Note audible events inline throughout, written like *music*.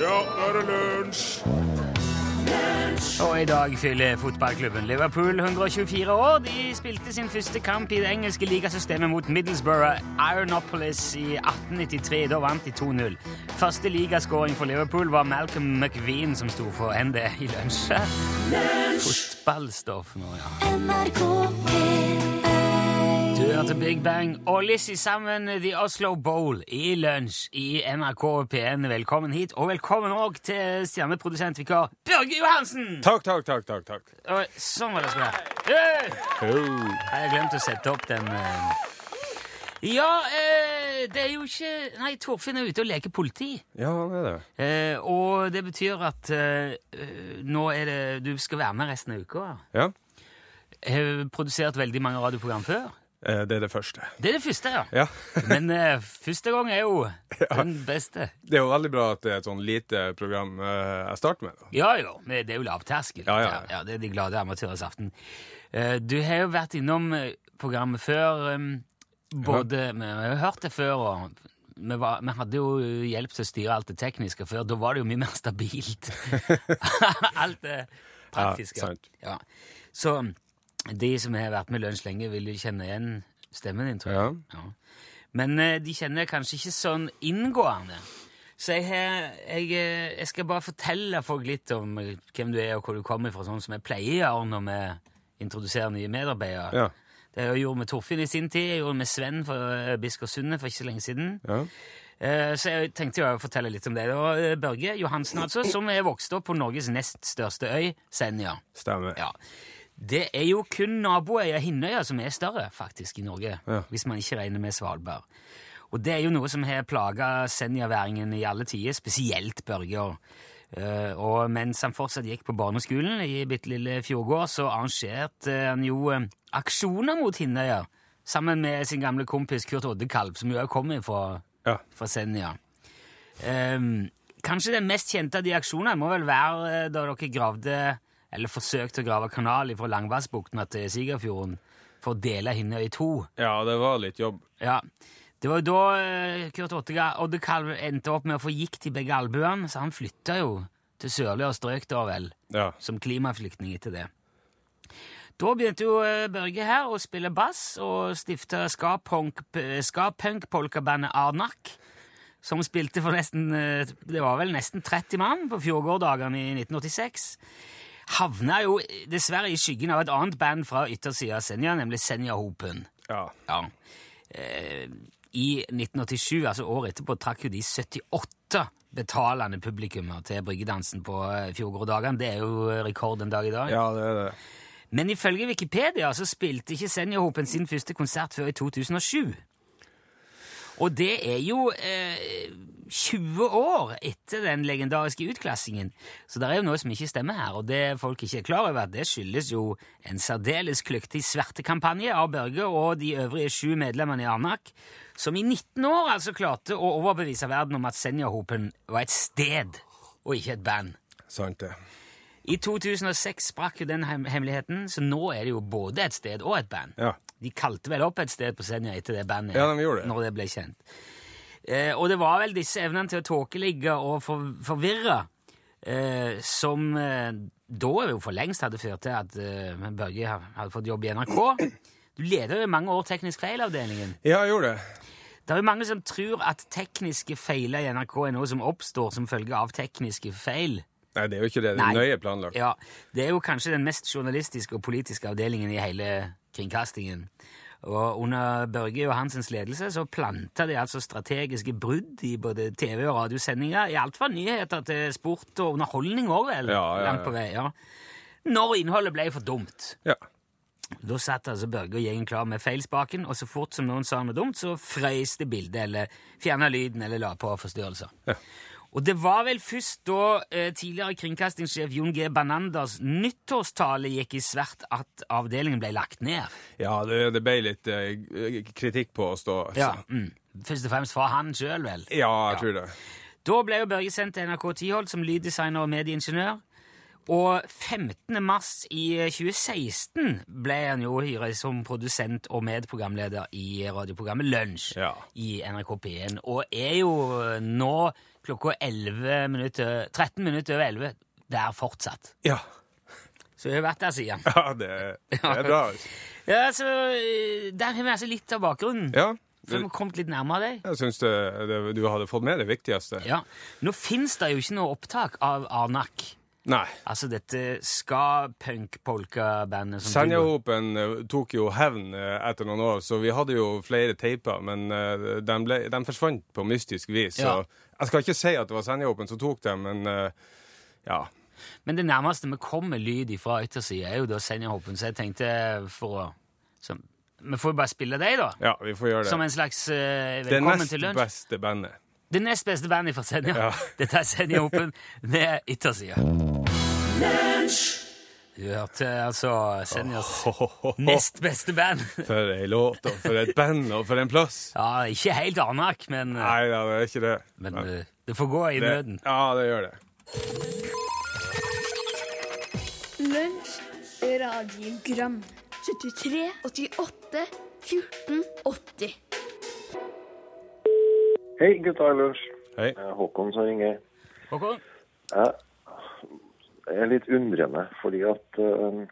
Ja, nå er det lunsj! Og i dag fyller fotballklubben Liverpool 124 år. De spilte sin første kamp i det engelske ligasystemet mot Middlesbrough Ironopolis i 1893. Da vant de 2-0. Første ligaskåring for Liverpool var Malcolm McVean som sto for ND i lunsj. Fotballstoff nå, ja. NRK P1 Du hørte Big Bang og Lizzie sammen The Oslo Bowl i lunsj i NRK P1. Velkommen hit, og velkommen òg til stjerneprodusentvikar Børge Johansen! Takk, takk, takk, takk. takk. Og sånn var det skulle være. Hey! Jeg har glemt å sette opp den eh. Ja, eh, det er jo ikke Nei, Torfinn er ute og leker politi. Ja, han er det. Eh, og det betyr at nå er det Du skal være med resten av uka. Ja, har produsert veldig mange radioprogram før. Eh, det er det første. Det er det første, ja. Ja. *laughs* Men uh, første gang er jo den beste. Det er jo veldig bra at det er et sånn lite program uh, jeg starter med. da. Ja jo, men det er jo lavterskel. Ja, ja, ja. det er De glade amatørers aften. Uh, du har jo vært innom programmet før. Um, både, Vi har jo hørt det før, og vi, var, vi hadde jo hjelp til å styre alt det tekniske før. Da var det jo mye mer stabilt. *laughs* *laughs* alt det praktiske. Ja, sant. Ja. Så de som har vært med Lunsj lenge, vil jo kjenne igjen stemmen din, tror jeg. Ja. Men eh, de kjenner kanskje ikke sånn inngående. Så jeg, jeg, eh, jeg skal bare fortelle folk litt om eh, hvem du er og hvor du kommer fra, sånn som jeg pleier å gjøre når vi introduserer nye medarbeidere. Ja. Det har jeg gjort med Torfinn i sin tid, jeg gjorde med Sven fra uh, Biskårsundet for ikke så lenge siden. Ja. Så jeg tenkte jo å fortelle litt om det. Det Børge Johansen, altså, som er vokst opp på Norges nest største øy, Senja. Stemmer. Ja. Det er jo kun naboøya Hinnøya som er større, faktisk, i Norge. Ja. Hvis man ikke regner med Svalbard. Og det er jo noe som har plaga senjaværingen i alle tider, spesielt Børger. Uh, og mens han fortsatt gikk på barneskolen i bitte lille Fjordgård, så arrangerte han jo eh, aksjoner mot Hinnøya, sammen med sin gamle kompis Kurt Oddekalv, som jo òg kommer fra, Ja. fra Senja. Um, kanskje den mest kjente av de aksjonene må vel være eh, da dere gravde, eller forsøkte å grave kanal fra Langvassbukten til Sigerfjorden for å dele henne i to. ja, det var litt jobb. Ja. Det var jo da eh, Kurt Oddekalv endte opp med å få gikt i begge albuene, så han flytta jo til sørligere strøk da vel, Ja. som klimaflyktning etter det. Da begynte jo eh, Børge her å spille bass og stifte ska-punk-polkabandet Arnak, som spilte for nesten eh, Det var vel nesten 30 mann på Fjordgårddagene i 1986. Havna jo dessverre i skyggen av et annet band fra yttersida av Senja, nemlig Senja Hopen. ja. Ja. Eh, I 1987, altså året etterpå, trakk jo de 78 betalende publikummer til bryggedansen på eh, Fjordgårddagene. Det er jo rekord en dag i dag. Ja, det er det. Men ifølge Wikipedia så spilte ikke Senja Hopen sin første konsert før i 2007. Og det er jo eh, 20 år etter den legendariske utklassingen. Så det er jo noe som ikke stemmer her, og det folk ikke er klar over, det skyldes jo en særdeles kløktig svertekampanje av Børge og de øvrige sju medlemmene i Arnak, som i 19 år altså klarte å overbevise verden om at Senjahopen var et sted og ikke et band. Sant det. I 2006 sprakk jo den hemmeligheten, så nå er det jo både et sted og et band. Ja. De kalte vel opp et sted på Senja etter det bandet, Ja, de det. når det ble kjent. Eh, og det var vel disse evnene til å tåkeligge og for, forvirre eh, som eh, da jo for lengst hadde ført til at eh, Børge hadde fått jobb i NRK. Du leder jo i mange år Teknisk feilavdelingen. Ja, jeg gjorde det. Det er jo mange som tror at tekniske feiler i NRK er noe som oppstår som følge av tekniske feil. Nei, det er jo ikke det. Det er Nei. nøye planlagt. Ja, Det er jo kanskje den mest journalistiske og politiske avdelingen i hele kringkastingen. Og under Børge Johansens ledelse så planta de altså strategiske brudd i både TV- og radiosendinger, i alt fra nyheter til sport og underholdning òg, vel, Ja, ja, ja. langt på vei. ja. Når innholdet ble for dumt. Ja. Da satt altså Børge og gjengen klar med feilspaken, og så fort som noen sa noe dumt, så frøys det bildet, eller fjerna lyden, eller la på forstyrrelser. Ja. Og det var vel først da eh, tidligere kringkastingssjef Jon G. Bananders nyttårstale gikk i svært at avdelingen ble lagt ned. Ja, det, det ble litt eh, kritikk på oss da. Ja, mm. Først og fremst fra han sjøl, vel. ja jeg tror det. Da ble jo Børge sendt til NRK Tiholt som lyddesigner og medieingeniør. Og 15. mars i 2016 ble han jo hyret som produsent og medprogramleder i radioprogrammet Lunsj Ja. i NRK P1, og er jo nå klokka 11 minutter, 13 minutter over 11 der fortsatt. Ja. Så jeg har vært der siden. ja det, det er bra. Ja, så eh, Der har vi altså litt av bakgrunnen. Ja. For vi har kommet litt nærmere deg. Jeg syns du hadde fått med det viktigste. Ja. Nå fins det jo ikke noe opptak av Arnak. Nei. Altså dette ska-punk-polka-bandet som du- Senjahopen eh, tok jo hevn eh, etter noen år, så vi hadde jo flere teiper, men eh, de, ble, de forsvant på mystisk vis. Ja. Så jeg skal ikke si at det var Senjahopen som tok dem, men ja. Men det nærmeste vi kommer lyd fra yttersida, er jo da Senjahopen, så jeg tenkte for å som, Vi får jo bare spille deg, da. Ja, vi får gjøre det. Som en slags uh, velkommen til lunsj. beste bandet. Det nest beste bandet fra Senja. Ja. *laughs* Dette er Senjahopen med yttersida. Du hørte altså Senjas *laughs* nest beste band. *laughs* For ei låt, og for et band, og for en plass. Ja, ikke helt Arnak, men, eh, Nei da, det er ikke det. men eh, det får gå i det, nøden. Ja, det gjør det. Lunsj, radiogram 73, 88, 14, 80 Hei, gutta i lunsj. Hei. Håkon som ringer. Håkon? Jeg er litt undrende, fordi at uh,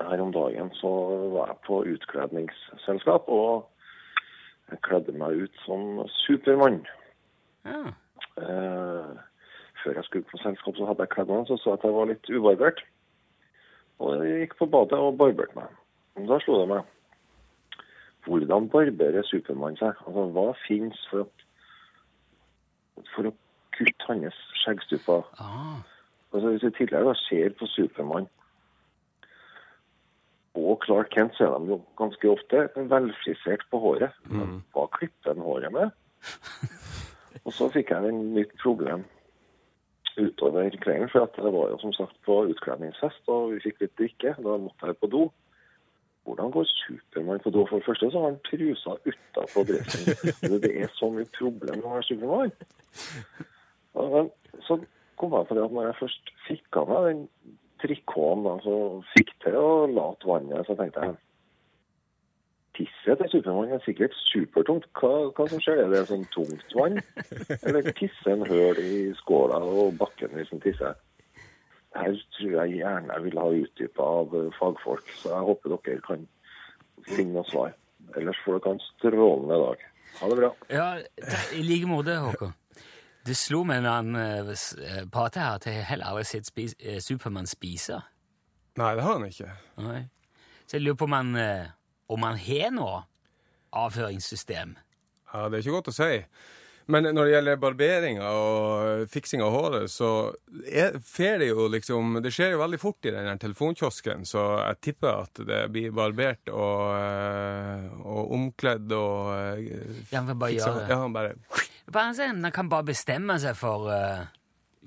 her om dagen så var jeg på utkledningsselskap, og jeg kledde meg ut som Supermann. Ja. Uh, før jeg skulle på selskap, så hadde jeg kledd meg, så så jeg at jeg var litt ubarbert. Og jeg gikk på badet og barberte meg. Men Da slo det meg. Hvordan barberer Supermann seg? Altså, hva finnes for å, for å kutte hans skjeggstupper? Ah. Altså, hvis jeg tidligere da ser på Supermann og Clark Kent, så er de jo ganske ofte velfrisert på håret. Men Hva klipper en håret med? *laughs* og så fikk jeg et nytt problem utover kvelden, for det var jo som sagt på utkledningsfest, og vi fikk litt drikke. Da måtte jeg på do. Hvordan går Supermann på do? For det første så har han trusa utapå dressen. Det er så mye problem med å være Supermann. Så kom jeg på det at når jeg først fikk av meg den trikoten, så fikk til å late vannet, så tenkte jeg Tisset til Supermann er sikkert supertungt. Hva, hva som skjer? Er det sånn tungt vann? Eller tisser en høl i skåla og bakken hvis en tisser? Her tror jeg gjerne jeg vil ha utdypa av eh, fagfolk, så jeg håper dere kan finne noe svar. Ellers får dere en strålende dag. Ha det bra. Ja, i like måte, Håkon. Det slo meg når han prater pratet her, at jeg heller aldri sett spis, eh, Supermann spise. Nei, det har han ikke. Nei. Så jeg lurer på om han, eh, om han har noe avføringssystem. Ja, Det er ikke godt å si. Men når det gjelder barberinga og fiksing av håret, så er, det jo liksom Det skjer jo veldig fort i den telefonkiosken, så jeg tipper at det blir barbert og, eh, og omkledd og eh, Ja, han bare gjøre det. Ja, han bare sier, han kan bare bestemme seg for uh,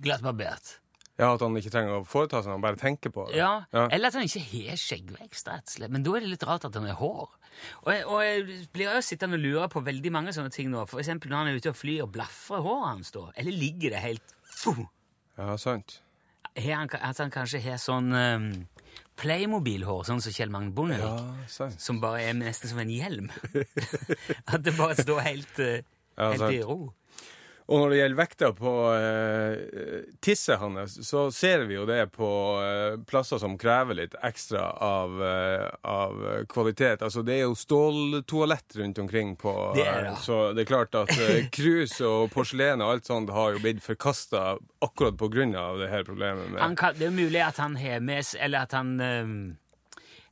glattbarbert. Ja, At han ikke trenger å foreta seg, han bare tenker på det. Ja. Ja. Eller at han ikke har skjeggvekst, rett og slett. Men da er det litt rart at han har hår. Og jeg, og jeg blir jo sittende og lure på veldig mange sånne ting nå. For eksempel når han er ute og flyr, blafrer håret hans da? Eller ligger det helt fuh? Ja, sant. Har han, At han kanskje har sånn um, Playmobil-hår, sånn som Kjell Magne Bondevik? Ja. Som bare er nesten som en hjelm. *laughs* at det bare står helt, uh, Ja, helt i ro. Og når det gjelder vekta på eh, tisset hans, så ser vi jo det på eh, plasser som krever litt ekstra av, eh, av kvalitet. Altså, det er jo ståltoalett rundt omkring på Det er eh, Så det er klart at eh, *laughs* krus og porselen og alt sånt har jo blitt forkasta akkurat på grunn av det her problemet kan, det er mulig at han har med seg Eller at han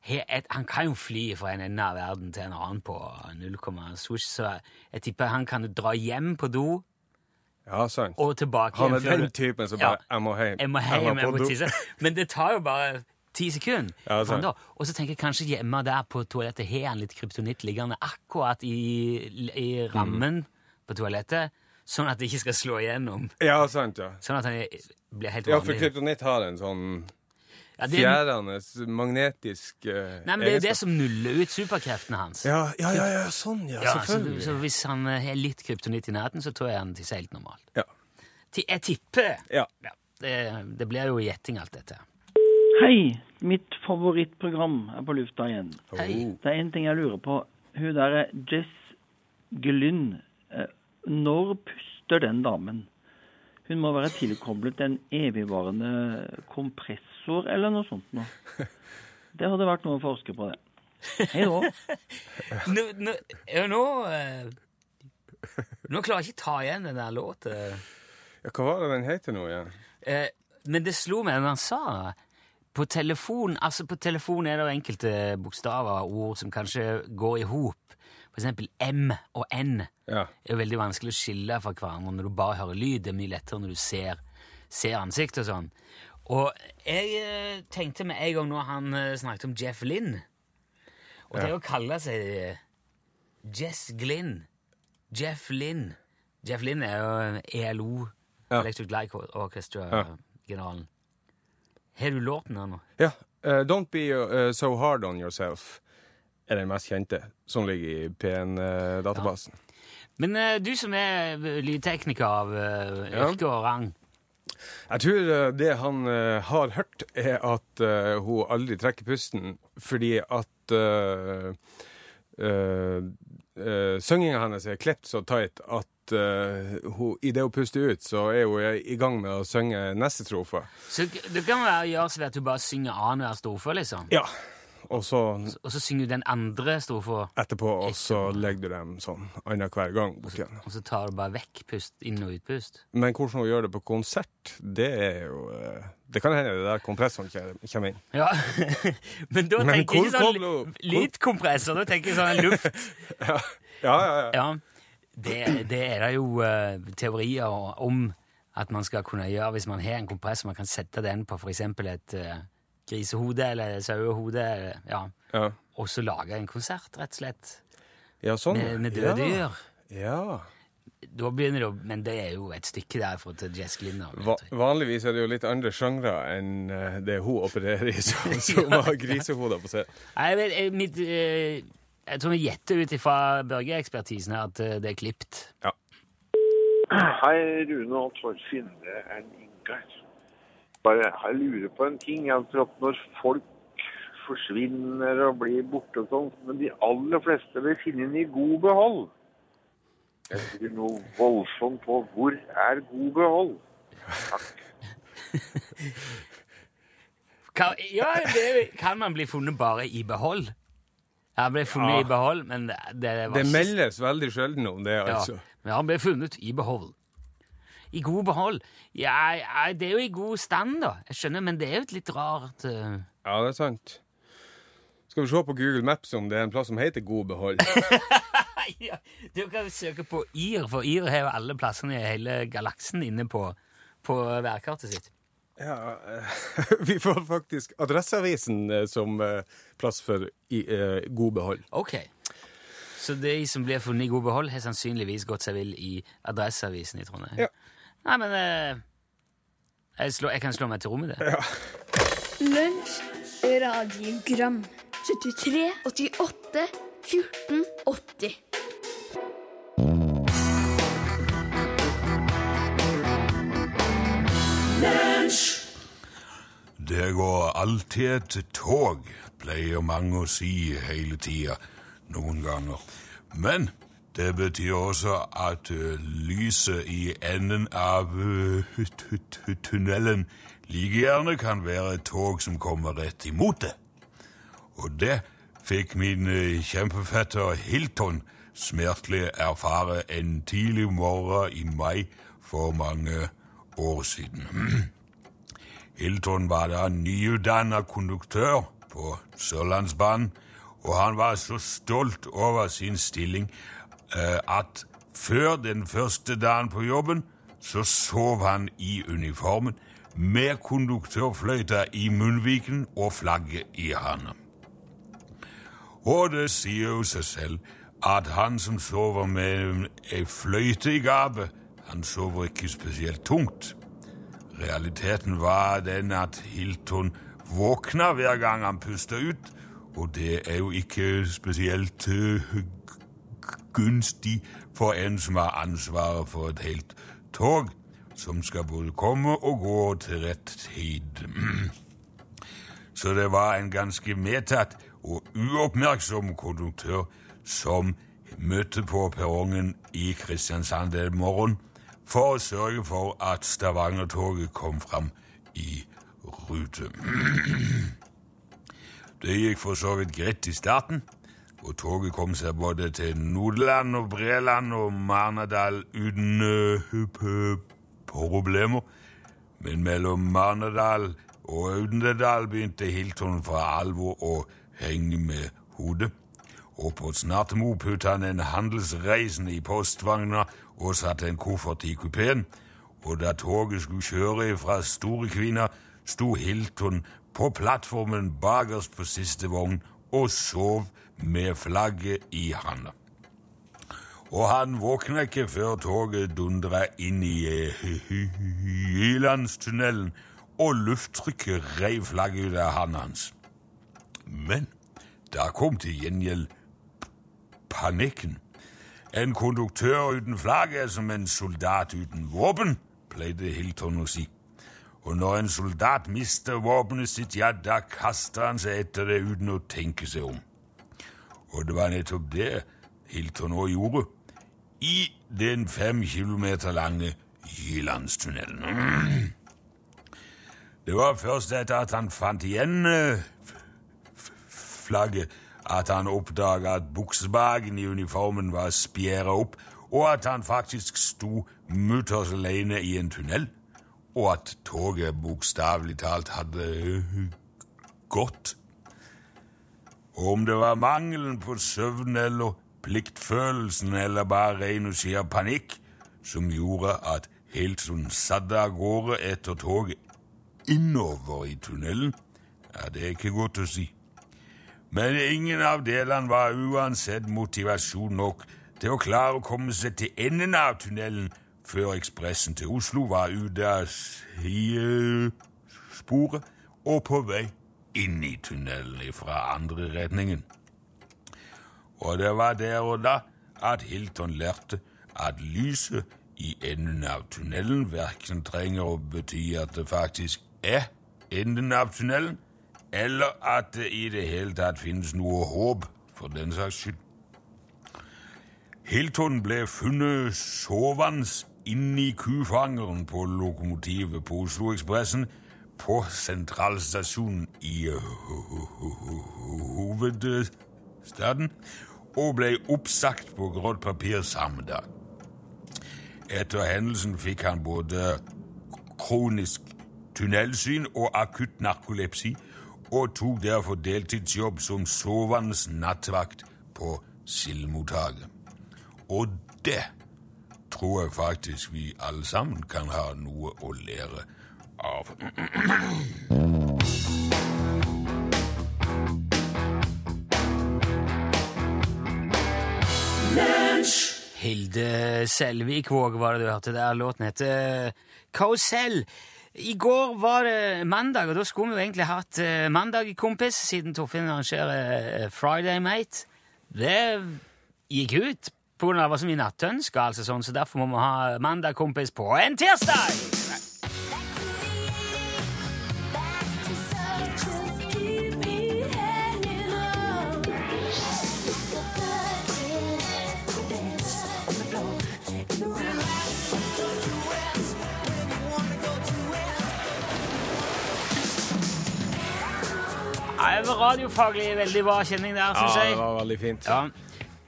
har et, Han kan jo fly fra en ende av verden til en annen på 0, swoosh, så jeg tipper han kan dra hjem på do Ja, sant. og tilbake Han er igjen, den typen som bare Jeg må hjem. Jeg må hjem, jeg må do. tisse. Men det tar jo bare ti sekunder. *laughs* Ja, da. Og så tenker jeg kanskje hjemme der på toalettet har han litt kryptonitt liggende akkurat i, i rammen på toalettet, sånn at det ikke skal slå igjennom. Ja, sant, ja. Sånn at han blir helt vanlig. Ja, for kryptonitt har en sånn Ja, det fjærende, magnetisk uh, Nei, men det er jo det som nuller ut superkreftene hans. Ja, ja, ja, ja, sånn, ja. Ja, selvfølgelig. så hvis han eh, har litt kryptonitt i nærheten, så tror jeg han tisser helt normalt. Ja. Jeg tipper Ja. ja, Det, det blir jo gjetting, alt dette. Hei, mitt favorittprogram er på lufta igjen. Hei. Det er en ting jeg lurer på. Hun der er Jess Glynn, eh, når puster den damen? Hun må være tilkoblet en evigvarende kompressor eller noe sånt noe. *laughs* Det hadde vært noe å forske på, det. Hei da. *laughs* Nå, nå, nå, eh, nå klarer jeg ikke ta igjen den der låta. Ja, hva var det den heter nå igjen? Eh, men det slo meg når han sa på telefon altså På telefon er det enkelte bokstaver og ord som kanskje går i hop. For eksempel M og N Ja. er jo veldig vanskelig å skille fra hverandre når du bare hører lyd. Det er mye lettere når du ser, ser ansikt og sånn. Og jeg eh, tenkte med en gang når han eh, snakket om Jeff Lynn Og det å kalle seg eh, Jess Glynn Jeff Lynn Jeff Lynn er jo ELO, Ja. Electric Light Orchestra-generalen. Har du låten her nå? Ja. Uh, Don't be uh, so hard on yourself er den mest kjente, som ligger i P1-databasen. Men eh, du som er lydtekniker av uh, Ja. yrke og rang Jeg tror eh, det han eh, har hørt, er at eh, hun aldri trekker pusten fordi at uh, Synginga hennes er klippet så tight at uh, hun, i det hun puster ut, så er hun i gang med å synge neste strofe. Så det kan gjøres ved at hun bare synger annenhver strofe, liksom. Ja. Og så Og så synger du den andre strofa, etterpå, og så legger du dem sånn annenhver gang bort igjen. og så tar du bare vekk pust, inn- og utpust. Men hvordan hun gjør det på konsert, det er jo eh, Det kan hende det der kompressoren kommer inn. Ja, *laughs* Men da Men tenker jeg ikke sånn hun- lydkompressor, da tenker jeg sånn luft. *laughs* Ja, ja, ja. Ja, det, det er det jo uh, teorier om at man skal kunne gjøre hvis man har en kompressor. Man kan sette den på f.eks. et uh, grisehode eller sauehode, eller- ja, ja. og så lage en konsert, rett og slett, ja sånn. med, med døde ja. dyr. Ja. Da begynner det å Men det er jo et stykke derfra til Jess Glinner. Va vanligvis er det jo litt andre sjangre enn eh, det hun opererer i, *laughs* som, som har *laughs* grisehoder på seg. Nei, vet, jeg, mitt, eh, jeg tror vi gjetter ut ifra Børge-ekspertisen her at eh, det er klipt. Ja. Hei, Rune og Torfinn. Det er Ingar. Bare, jeg lurer på en ting. Jeg tror at når folk forsvinner og blir borte og sånn, men de aller fleste vil finne den i god behold. Jeg lurer noe voldsomt på hvor er god behold? Kan, ja, det kan man bli funnet bare i behold. Han ble funnet Ja. i behold, men det, det var Det meldes veldig sjelden om det, ja, altså. Men han ble funnet i behold. I god behold? Ja, ja, det er jo i god stand, da. Jeg skjønner, men det er jo et litt rart uh... Ja, det er sant. Skal vi se på Google Maps om det er en plass som heter God behold. *laughs* ja, Du kan søke på Yr, for Yr har jo alle plassene i hele galaksen inne på, på værkartet sitt. Ja, eh, *laughs* vi får faktisk Adresseavisen eh, som plass for i, uh, god behold. Ok. Så de som blir funnet i god behold, har sannsynligvis gått seg vill i Adresseavisen i Trondheim? Ja. Nei, men eh, jeg, slå, jeg kan slå meg til ro med det. Lunsj, radiogram 73, 88, 14, 80 Det går alltid et tog, pleier mange å si hele tida, noen ganger. Men det betyr også at lyset i enden av ø, t- t- tunnelen like gjerne kan være et tog som kommer rett imot det. Og det fikk min kjempefatter kjempefetter Hilton smertelig erfare en tidlig morgen i mai for mange år siden. *clears throat* Hilton var da nyutdanna konduktør på Sørlandsbanen, og han var så stolt over sin stilling at før den første dagen på jobben så sov han i uniformen med konduktørfløyta i munnviken og flagget i handa. Og det sier jo seg selv at han som sover med ei fløyte i gapet, han sover ikke spesielt tungt. Realiteten var den at Hilton våkna hver gang han pusta ut, og det er jo ikke spesielt eh, g- gunstig for en som har ansvaret for et helt tog. som skal både komme og gå til rett tid. *clears throat* Så det var en ganske medtatt og uoppmerksom konduktør som møtte på perrongen i Kristiansand den morgen for å sørge for at Stavanger-toget kom fram i rute. *clears throat* Det gikk for så vidt greit i starten, og toget kom seg både til Nodeland og Breland og Marnardal uten uh, problemer. Men mellom Marnardal og Audendal begynte Hilton for alvor å henge med hodet. Og på Snartemo puttet han en handelsreisende i postvogna og satte en koffert i kupeen. Og da toget skulle kjøre fra Storekvina, sto Hilton på plattformen bakerst på siste vogn og sov med flagget i handa. Og han våkna ikke før toget dundra inn i Hylandstunnelen, og lufttrykket reiv flagget ut av handa hans. Men da kom til gjengjeld panikken. En konduktør uten flagg er som en soldat uten våpen, pleide Hilton å si. Og når en soldat mister våpenet sitt, ja, da kaster han seg etter det uten å tenke seg om. Og det var nettopp det Hilton nå gjorde, i den fem kilometer lange Jyllandstunnelen. Det var først etter at han fant igjen uh, flagget, at han oppdaga at buksebagen i uniformen var spjæra opp, og at han faktisk sto mutters alene i en tunnel, og at toget bokstavelig talt hadde uh, gått. Og om det var mangelen på søvn eller pliktfølelsen eller bare ren og skjær panikk som gjorde at Hilton satte av gårde etter toget innover i tunnelen, ja, det er ikke godt å si. Men ingen av delene var uansett motivasjon nok til å klare å komme seg til enden av tunnelen før ekspressen til Oslo var ute av sidesporet og på vei inn i tunnelen fra andre retningen. Og det var der og da at Hilton lærte at lyset i enden av tunnelen verken trenger å bety at det faktisk er enden av tunnelen, eller at det i det hele tatt finnes noe håp for den saks skyld. Hilton ble funnet sovende inni kufangeren på lokomotivet på Oslo-ekspressen på sentralstasjonen i hovedstaden og ble oppsagt på grått papir samme dag. Etter hendelsen fikk han både kronisk tunnelsyn og akutt narkolepsi, og tok derfor deltidsjobb som sovende nattvakt på Sildmottaket. Og det tror jeg faktisk vi alle sammen kan ha noe å lære av. Hilde Selvikvåg var det du hørte der. Låten heter Karusell. I går var det mandag, og da skulle vi jo egentlig hatt uh, mandag, kompis, siden Torfinn arrangerer uh, Friday Mate. Det gikk ut av det var så mye nattønsker, altså sånn, så derfor må vi ha mandag, kompis, på en tirsdag! Radiofaglig veldig bra kjenning der, Ja, det var veldig fint. Ja,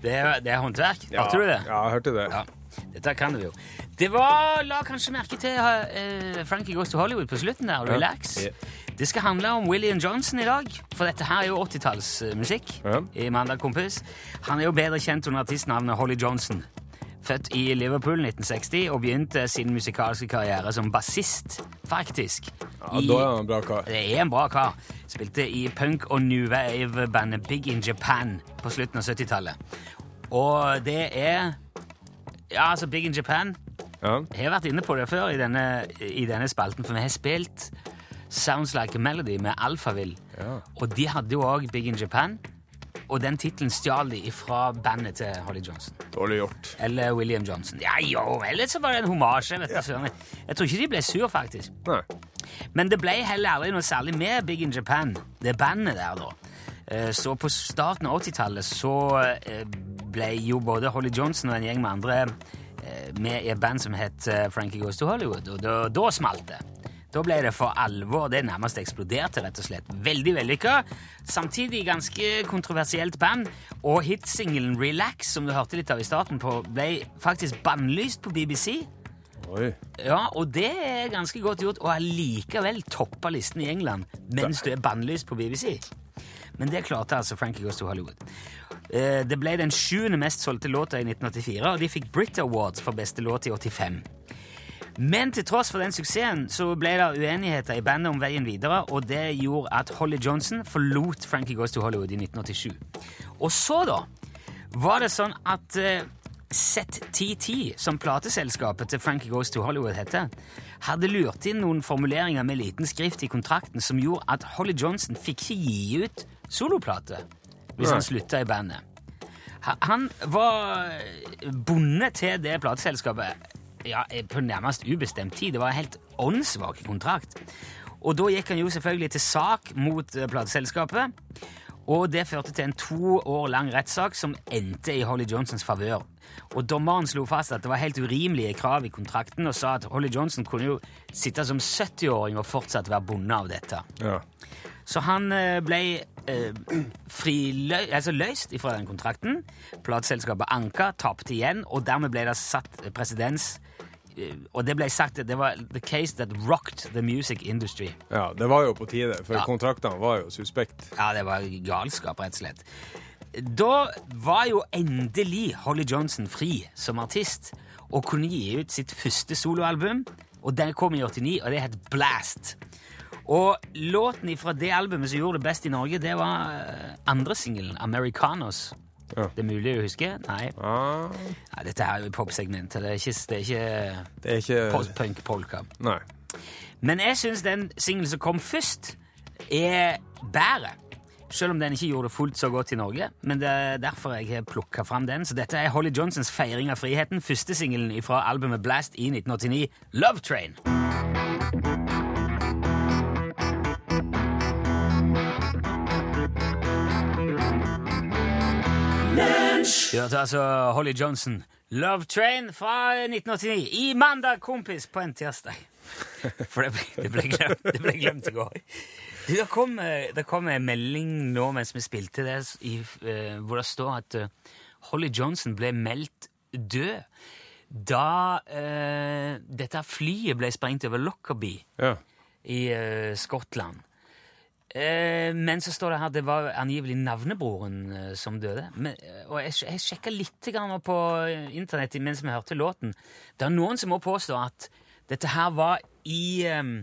det er, det er håndverk. Ja, Hørte du det? Ja, jeg hørte det. Ja, dette kan du jo. Det var, La kanskje merke til uh, Frankie Goes to Hollywood på slutten der. Relax. Ja. Det skal handle om William Johnson i dag, for dette her er jo 80-tallsmusikk. Ja. i Mandag Kompis. Han er jo bedre kjent under artistnavnet Holly Johnson. Født i Liverpool 1960 og begynte sin musikalske karriere som bassist, faktisk. Ja, da er han en bra kar. Det er en bra kar. Spilte i punk- og new wave-bandet Big in Japan på slutten av 70-tallet. Og det er Ja, altså, Big in Japan Ja. Jeg har vært inne på det før i denne, i denne spalten, for vi har spilt Sounds Like a Melody med Alphaville. Ja. Og de hadde jo òg Big in Japan. Og den tittelen stjal de fra bandet til Holly Johnson. Dårlig gjort. Eller William Johnson. Ja, jo, eller så var det en homasje. vet du, Ja. Jeg tror ikke de ble sur, faktisk. Nei. Men det ble heller aldri noe særlig med Big in Japan, det bandet der, da. Eh, Så på starten av 80-tallet så eh, ble jo både Holly Johnson og en gjeng med andre eh, med i et band som het Frankie Goes to Hollywood, og da, da smalt det. Da ble det for alvor. Det nærmest eksploderte, rett og slett. Veldig vellykka. Samtidig ganske kontroversielt band. Og hitsingelen Relax, som du hørte litt av i starten, på, ble faktisk bannlyst på BBC. Oi. Ja, og det er ganske godt gjort, og allikevel toppa listen i England mens du er bannlyst på BBC. Men det klarte altså Frankie Goes to Hollywood. Eh, Det ble den sjuende mest solgte låta i 1984, og de fikk Brit Awards for beste låt i 85. Men til tross for den suksessen så ble det uenigheter i bandet om veien videre, og det gjorde at Holly Johnson forlot Frankie Goes to Hollywood i 1987. Og så, da, var det sånn at eh, ZTT, som plateselskapet til Frankie Goes to Hollywood heter, hadde lurt inn noen formuleringer med liten skrift i kontrakten som gjorde at Holly Johnson fikk ikke gi ut soloplate hvis han slutta i bandet. Han var bonde til det plateselskapet ja, på nærmest ubestemt tid. Det var en helt åndssvak kontrakt. Og da gikk han jo selvfølgelig til sak mot eh, plateselskapet. Og det førte til en to år lang rettssak som endte i Holly Johnsons favør. Og dommeren slo fast at det var helt urimelige krav i kontrakten, og sa at Holly Johnson kunne jo sitte som 70-åring og fortsatt være bonde av dette. Ja. Så han eh, ble eh, frilø altså løst fra den kontrakten. Plateselskapet anka, tapte igjen, og dermed ble det satt presedens. eh, Og det ble sagt at det var the case that rocked the music industry. ja, det var jo på tide, for Ja. kontraktene var jo suspekt. Ja, det var galskap, rett og slett. Da var jo endelig Holly Johnson fri som artist og kunne gi ut sitt første soloalbum. Og den kom i 89, og det het Blast. Og låten fra det albumet som gjorde det best i Norge, det var eh, andre singelen, Americanos. Ja. Det er mulig å huske? Nei. Ah, Nei dette er jo popsegmentet. Det er ikke, det er ikke det er ikke post-punk-polka. Nei. Men jeg syns den singelen som kom først, er bedre. Selv om den ikke gjorde det fullt så godt i Norge. Men det er derfor jeg har plukka fram den. Så dette er Holly Johnsons feiring av friheten. Første singelen fra albumet Blast i 1989, Love Train. Du hørte altså Holly Johnson, Love Train fra 1989. I mandag, kompis, på en tirsdag. *laughs* For det ble, det ble, glemt, det ble glemt i går. Du, det, kom, eh, det kom en melding nå mens vi spilte det, i, eh, hvor det står at eh, Holly Johnson ble meldt død da eh, dette flyet ble sprengt over Lockerbie Ja. i eh, Skottland. Eh, men så står det her at det var angivelig navnebroren eh, som døde. Men, eh, og jeg, jeg sjekka litt grann på eh, internett mens vi hørte låten. Det er noen som må påstå at dette her var i eh,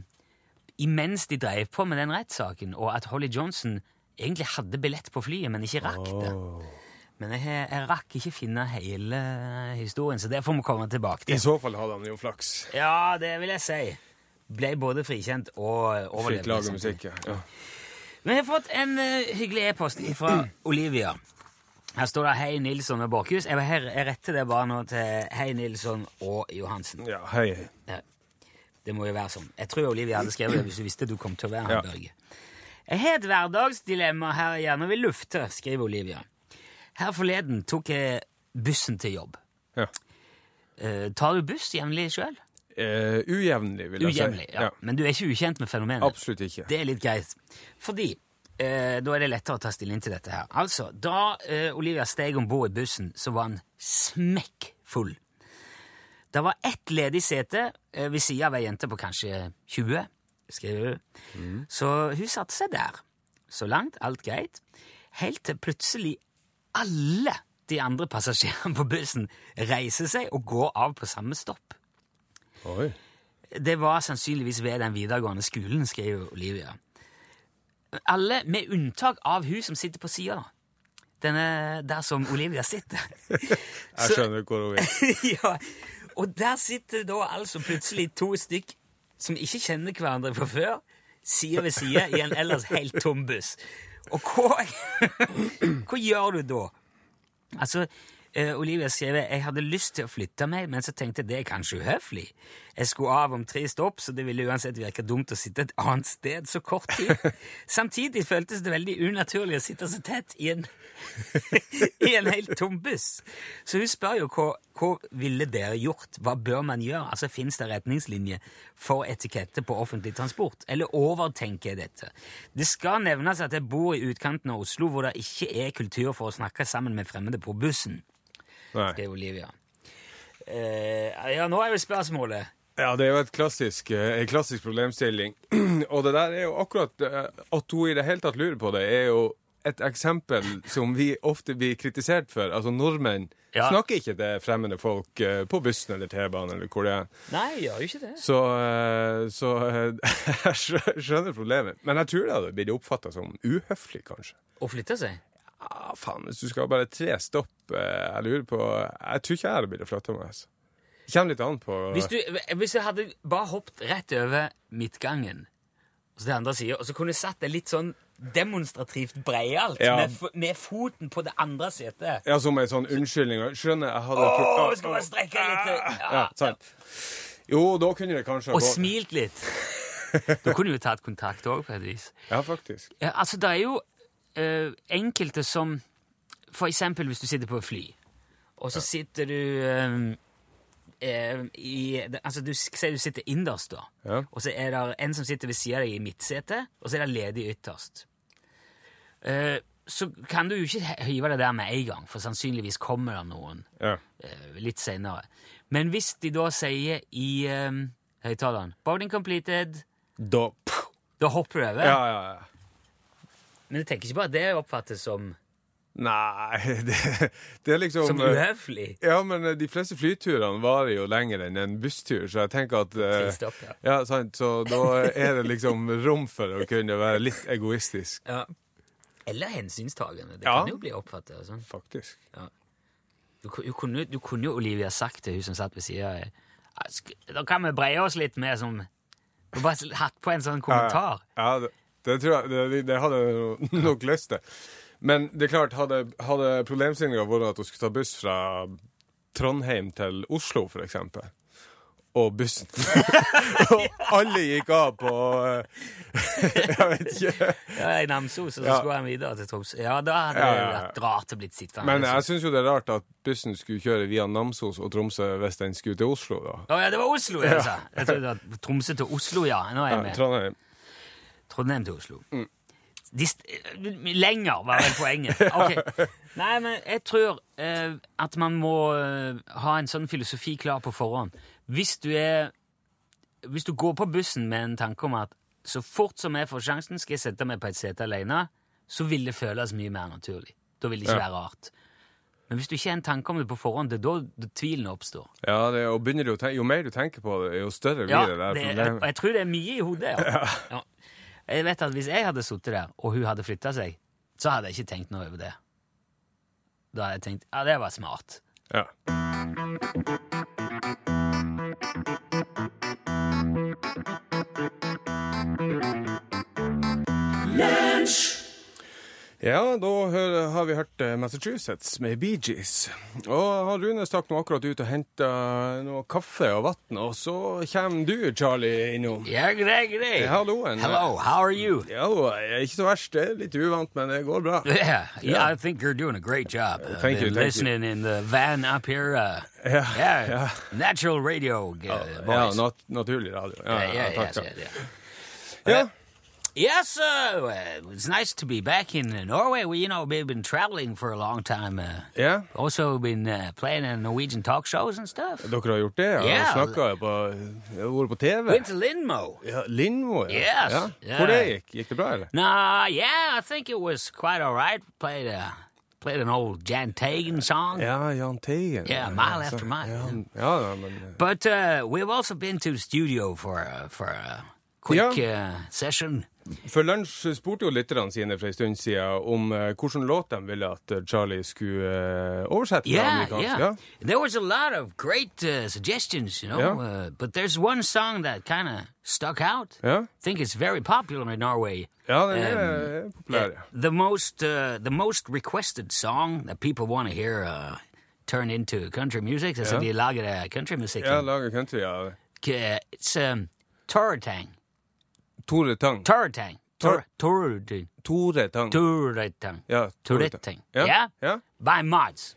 imens de drev på med den rettssaken, og at Holly Johnson egentlig hadde billett på flyet, men ikke rakk det. Men jeg, jeg rakk ikke finne hele historien, så det får vi komme tilbake til. I så fall hadde han jo flaks. Ja, det vil jeg si. Ble både frikjent og Fikk overlevde. lage musikk, ja. Vi har fått en eh, hyggelig e-post fra Olivia. Her står det 'Hei, Nilsson og Borchhus'. Jeg, her- jeg retter det bare nå til 'Hei, Nilsson og Johansen'. Ja, hei. Ja, det må jo være sånn. Jeg tror Olivia hadde skrevet det hvis hun visste du kom til å være her, Ja. Børge. Jeg har et hverdagsdilemma her jeg gjerne vil lufte, skriver Olivia. Her forleden tok jeg bussen til jobb. Ja. Eh, tar du buss jevnlig sjøl? Eh, ujevnlig, vil jeg Ujevnlig, si. ja. Men du er ikke ukjent med fenomenet? Absolutt ikke. Det er litt greit. Fordi uh, da er det lettere å ta stilling til dette her. Altså, da uh, Olivia steg om bord i bussen, så var han smekkfull. Det var ett ledig sete ved sida av ei jente på kanskje 20, skriver hun. Så hun satte seg der. Så langt, alt greit. Helt til plutselig alle de andre passasjerene på bussen reiser seg og går av på samme stopp. Oi. Det var sannsynligvis ved den videregående skolen, skriver Olivia. Alle, med unntak av hun som sitter på sida. Denne der som Olivia sitter. *laughs* Jeg skjønner hvor hun vil. *laughs* ja, og der sitter da altså plutselig to stykk som ikke kjenner hverandre fra før, side ved side i en ellers helt tom buss. Og hva, *laughs* hva gjør du da? Altså, eh, Olivia skrev jeg hadde lyst til å flytte meg, men så tenkte jeg det er kanskje uhøflig. Jeg skulle av om tre stopp, så det ville uansett virke dumt å sitte et annet sted så kort tid. *laughs* Samtidig føltes det veldig unaturlig å sitte så tett i en, *laughs* i en helt tom buss. Så hun spør jo hva, hva ville dere gjort? Hva bør man gjøre? Altså, Fins det retningslinjer for etikette på offentlig transport? Eller overtenker jeg dette? Det skal nevnes at jeg bor i utkanten av Oslo, hvor det ikke er kultur for å snakke sammen med fremmede på bussen. Skrev Olivia. Eh, ja, nå er jo spørsmålet Ja, det er jo et klassisk, eh, en klassisk problemstilling. *clears throat* Og det der er jo akkurat eh, At hun i det hele tatt lurer på det, er jo et eksempel som vi ofte blir kritisert for. Altså, nordmenn Ja. snakker ikke til fremmede folk eh, på bussen eller T-banen eller hvor det er. Nei, gjør jo ikke det. Så, eh, så eh, *laughs* jeg skjø- skjønner problemet. Men jeg tror det hadde blitt oppfatta som uhøflig, kanskje. Å flytte seg? Ah, faen, hvis du skal ha bare tre stopp eh, Jeg lurer på Jeg tror ikke jeg hadde blitt flytta meg. Altså. Det kommer litt an på Hvis du, hvis jeg hadde bare hoppet rett over midtgangen, og så til andre siden, og så kunne jeg satt det litt sånn demonstrativt breialt, Ja. med, med foten på det andre setet Ja, som en sånn unnskyldning. Skjønner, jeg hadde Åh, oh, vi skal bare strekke litt. Ja, Ja, sant. Jo, da kunne det kanskje Og gå. smilt litt. *laughs* Da kunne du jo tatt kontakt òg, på et vis. Ja, faktisk. Ja, altså, det er jo eh, enkelte som For eksempel hvis du sitter på et fly, og så sitter du eh, i Altså, du s- sier du sitter innerst, da. Ja. Og så er det en som sitter ved siden av deg i midtsetet, og så er det ledig ytterst. Uh, så kan du jo ikke hive det der med en gang, for sannsynligvis kommer det noen Ja. uh, litt senere. Men hvis de da sier i um, høyttaleren 'Boarding completed', Da da hopper du over. Ja, ja, ja. Men jeg tenker ikke bare at det oppfattes som, Nei, *laughs* det, det er liksom som eh, uhøflig. Ja, men eh, de fleste flyturene varer jo lenger enn en busstur, så jeg tenker at eh, Tre ja. Ja, sant, så da er det liksom rom for å kunne være litt egoistisk, Ja. Eller hensynstagende. Det Ja. kan jo bli oppfattet sånn. faktisk. Du, du, kunne, du kunne jo Olivia sagt til hun som satt ved sida Da kan vi breie oss litt med som Bare hatt på en sånn kommentar. Ja, det, det tror jeg det, det hadde jeg nok lyst til. Men det er klart, hadde, hadde problemstillinga vært at hun skulle ta buss fra Trondheim til Oslo, eksempel, og bussen *laughs* Og alle gikk av på eh, *laughs* Jeg vet ikke. Ja, I Namsos, og så Ja. skulle han videre til Tromsø. Ja, da hadde Ja, ja, vært rart å blitt sittende. Men jeg syns jo det er rart at bussen skulle kjøre via Namsos og Tromsø hvis den skulle til Oslo, da. Å ja, det var Oslo jeg sa. Jeg trodde det var Tromsø til Oslo, ja. Nå er jeg med. Trondheim. Trondheim til Oslo. Mm. De st lenger, var vel poenget. *laughs* Okay. Nei, men jeg tror eh, at man må eh, ha en sånn filosofi klar på forhånd. Hvis du er Hvis du går på bussen med en tanke om at så fort som jeg får sjansen, skal jeg sette meg på et sete alene, så vil det føles mye mer naturlig. Da vil det ikke Ja. være rart. Men hvis du ikke har en tanke om det på forhånd, det er da tvilen oppstår. Ja, det, og tenke, Jo mer du tenker på det, jo større blir Ja, det der Ja, jeg tror det er mye i hodet. Ja. *laughs* Ja. Jeg vet at Hvis jeg hadde sittet der, og hun hadde flytta seg, så hadde jeg ikke tenkt noe over det. Da hadde jeg tenkt ja, det var smart. Ja. Ja, da har vi hørt eh, Massachusetts med Bee Gees. Og Rune stakk nå akkurat ut og henta noe kaffe og vann, og så kommer du, Charlie, innom. Ja, grei, grei. Halloen. Hello, how are you? Ja, er ikke så verst. Det er litt uvant, men det går bra. Yeah, yeah, I think you're doing a great job. Uh, Thank you, thank listening you. in the van up here. Uh, Ja, yeah, ja. natural radio uh, Ja, nat naturlig radio. Ja, Yeah, ja, yeah, takk, takk. yeah, yeah. Ja. Yes, uh, uh, it's nice to be back in uh, Norway. We, you know, we've been traveling for a long time. Uh, yeah. also been uh, playing in Norwegian talk shows and stuff. Dere har gjort det? Ja, Ja. Snakka på Jeg har vært på TV. Went to Lindmo. Ja, Lindmo, ja. Yes, ja. yeah. Hvor det gikk? Gikk det bra, eller? Nah, yeah, I think it was quite all right. Played a played an old Jan Tegen song. Ja, Jan Tegen Yeah, mile after mile. Ja, ja, ja men eh, But uh, we've also been to the studio for uh, for a quick uh, session. For Lunsj spurte jo lytterne sine for en stund siden om uh, hvilken låt de ville at eh, Charlie skulle uh, oversette til Yeah, amerikansk. yeah. There was a lot of great uh, suggestions, you know. Yeah. Uh, but there's one song that kind of stuck out. Ja, I think it's very popular in Norway. ja den Um, er populær. ja. The most, uh, the most requested song that people want to hear uh, turn into country music. Altså, yeah. de lager countrymusikk. Ja, lager country, ja. It's um, Torretang. Tore Tang. Torretang. Tor- Torretang. Tore Tang. Torretang. Ja, Tore Tang. Torretang. Ja, Yeah? By Mods.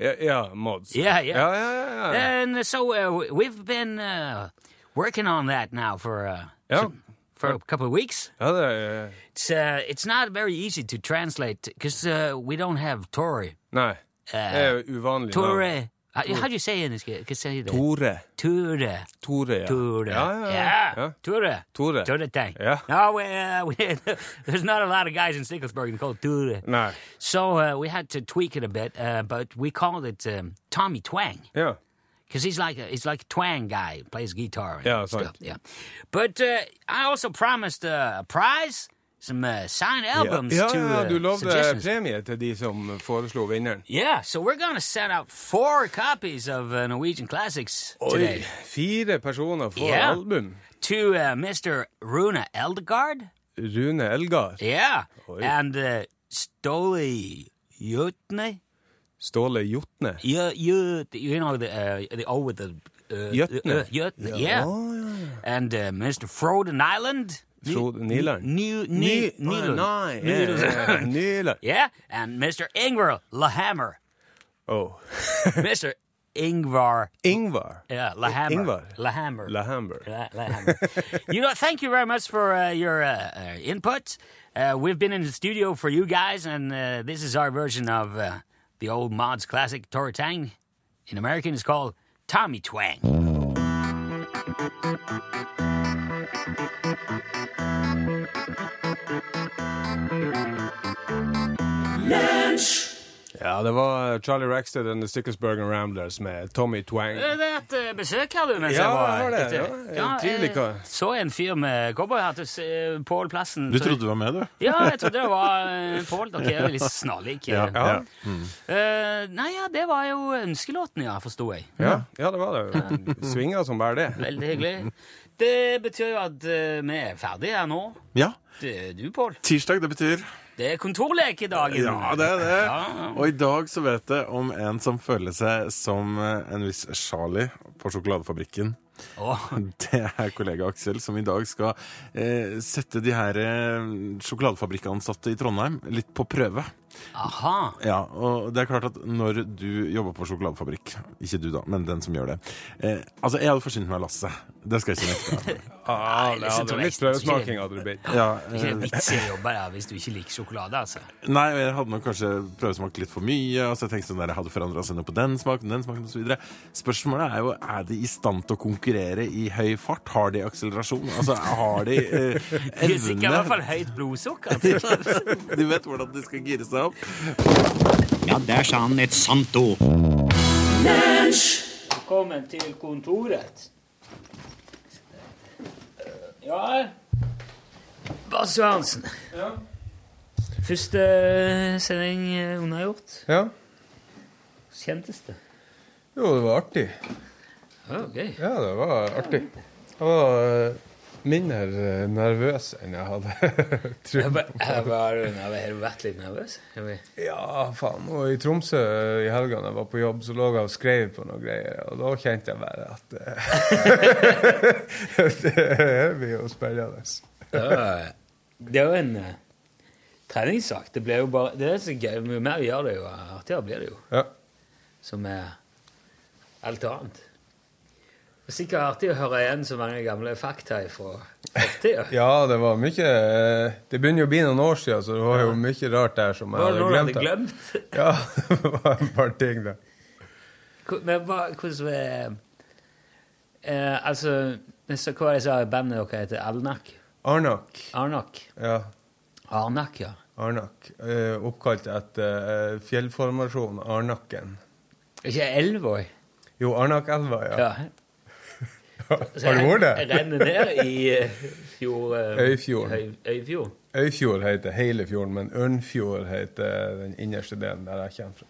Ja, ja Mods. Yeah, yeah. Ja, ja, ja, ja. And so uh, we've been uh, working on that now for uh, Ja. for, for a couple of weeks. ja det er It's uh, it's not very easy to translate because uh, we don't have Tory. Nei. Det er uvanlig navn. Tore. How, do you say in that? Tore. Tore. Tore, ja. Tore. Ja, ja. Yeah. ja. Tore. Tore. Tore thing. Yeah. No, we, uh, *laughs* we, there's not a lot of guys in Sticklesburg called Tore. Nei. So uh, we had to tweak it a bit, uh, but we called it um, Tommy Twang. Ja. because he's like a, he's like a twang guy, plays guitar and Yeah, stuff. right. Yeah, but uh, I also promised uh, a prize, some uh, signed albums ja, to uh, du lovde premie til de som foreslo vinneren. Yeah, so we're gonna send out four copies of uh, Norwegian classics today Oi, fire personer får yeah. album. to uh, Mr. Rune Eldegard. Rune Eldegard Yeah, Oi. and uh, Ståle Jotne. Ståle Jotne. You, you, you know the uh, the O with the uh, Jotne, uh, Jøtne, yeah. And uh, Mr. Froden Island. Frode Nyland. New, new, Ny- Nei, Nyland. eh, Nyland. Yeah, and Mr. Ingvar Lahammer. Oh. *laughs* Mr. Ingvar. Ingvar. Yeah, Lahammer. Ingvar. Lahammer. Lahamber. La- Lahammer. *laughs* you know, thank you very much for uh, your uh, uh, input. Uh, we've been in the studio for you guys, and uh, this is our version of uh, the old Mods classic Tora Tang. In American, it's called Tommy Twang. Ja, det var Charlie Rackstead and the Sticklesburg Ramblers med Tommy Twang. Det er et eh, besøk her, du, mens Ja, jeg var det. Ja, en trivelig kar. så en fyr med cowboyhatt hos eh, Pål Plassen. Du trodde du var med, du? Ja, jeg trodde det var eh, Pål. Dere er litt snarlike. Ja. Ja. Eh, nei, ja, det var jo ønskelåten, ja, forsto jeg. Ja, ja, det var det. Svinger som bare det. Veldig hyggelig. Det betyr jo at eh, vi er ferdige her nå. Ja. Det, du, Pål. Tirsdag, det betyr Det er kontorlekedagen. Ja, det er det. Og i dag så vet jeg om en som føler seg som eh, en viss Charlie på sjokoladefabrikken. Oh. *laughs* Det er kollega Aksel som i dag skal eh, sette de her eh, sjokoladefabrikkansatte i Trondheim litt på prøve. Aha. Ja, og det er klart at når du jobber på sjokoladefabrikk Ikke du, da, men den som gjør det. Eh, altså, jeg hadde forsynt meg Lasse. Det skal jeg *laughs* ikke nekte. Ah, det hadde litt prøvesmaking hadde du blitt. Ja, Det er ikke eh, en vits i å jobbe hvis du ikke liker sjokolade, altså. Nei, og jeg hadde nok kanskje prøvesmakt litt for mye. Altså jeg tenkte sånn der, jeg hadde forandra seg noe på den smaken, den smaken osv. Spørsmålet er jo er de i stand til å konkurrere i høy fart. Har de akselerasjon? Altså, har de eh, Du er sikkert i hvert fall høyt blodsukker. *laughs* De vet hvordan de skal gire seg opp. Ja, der sa han et sant ord. Velkommen til kontoret. Ja Bas Sørensen. Ja. Første sending eh, unnagjort. Ja. Hvordan Kjentes det? Jo, det var artig. Ja, gøy. Ja, det var artig. Det var eh, mindre eh, nervøs enn jeg hadde *laughs* trodd. Var du vært litt nervøs? Ja, faen. Og i Tromsø i helga da jeg var på jobb, så lå jeg og skrev på noen greier, og da kjente jeg bare at *laughs* Det Det blir jo spennende. Det er jo en uh, treningssak. Det blir jo bare Det er så gøy. Jo mer vi gjør det, jo artigere blir det jo. Ja. Som er alt annet. Det er sikkert artig å høre igjen så mange gamle fakta fra fortida. *laughs* ja, det var mye Det begynner jo å bli noen år siden, så det var jo mye rart der som jeg hadde glemt. hadde glemt? *laughs* Ja, det var et par ting der. Men hva, hvordan eh, eh, Altså, så hva var det jeg sa bandet deres heter? Alnak? Arnak. Arnak? Ja. Arnak, ja. Arnak. Eh, oppkalt etter eh, fjellformasjonen Arnakken. Ikke Elvøy? Jo, Arnakelva, ja. Ja. *laughs* Har du vært der? renner ned i eh, fjord... eh. Øyfjord. Øyfjord heter hele fjorden, men Ørnfjord heter den innerste delen der jeg kommer fra.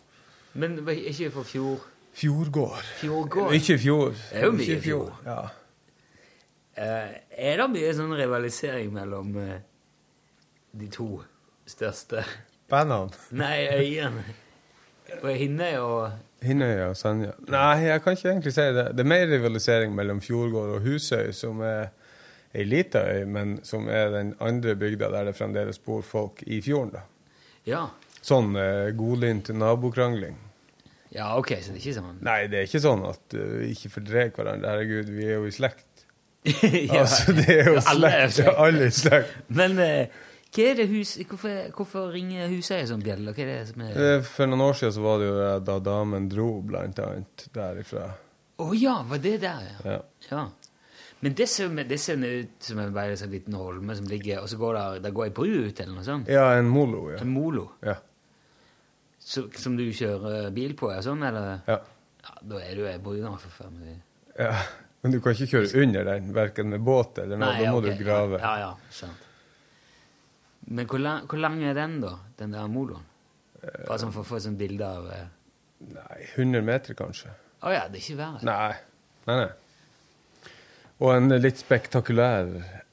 Men er ikke for fjord... Fjordgård. Fjordgård. Ikke fjord. Det er jo mye fjord. Ja. Eh, er det mye sånn rivalisering mellom de to største Bandene. Nei, øyene. På Hinnøy og Hinnøya og Senja. Nei, jeg kan ikke egentlig si det. Det er mer rivalisering mellom Fjordgård og Husøy, som er ei lita øy, men som er den andre bygda der det fremdeles bor folk i fjorden. da. Ja. Sånn eh, godlynt nabokrangling. Ja, ok, så det er ikke sånn Nei, det er ikke sånn at uh, vi ikke fordrer hverandre. Herregud, vi er jo i slekt. *laughs* Ja, Altså, det er jo alle er slekt. Alle er i slekt. Men eh, hva er det hus... Hvorfor, hvorfor ringer Husøy som bjelle? Hva er det som er Eh, For noen år siden så var det jo da damen dro, blant annet, derifra. Å ja, var det der, ja. Ja. ja. Men det ser, det ser ut som en bare sånn liten holme som ligger Og så går det, der går ei bru ut, eller noe sånt? Ja, en molo, ja. En molo? Ja. Så, som du kjører bil på, ja, sånn, eller? Ja. Ja, Da er du ei bru, for faen. ja. Men du kan ikke kjøre under den, verken med båt eller noe. Da må okay. du grave. Ja, ja, sant. Men hvor lang, hvor lang er den, da? Den der moloen? Bare sånn for å få et sånt bilde av eh. Nei, 100 meter, kanskje. ja, det er ikke verre. Nei. Nei, nei. Og en litt spektakulær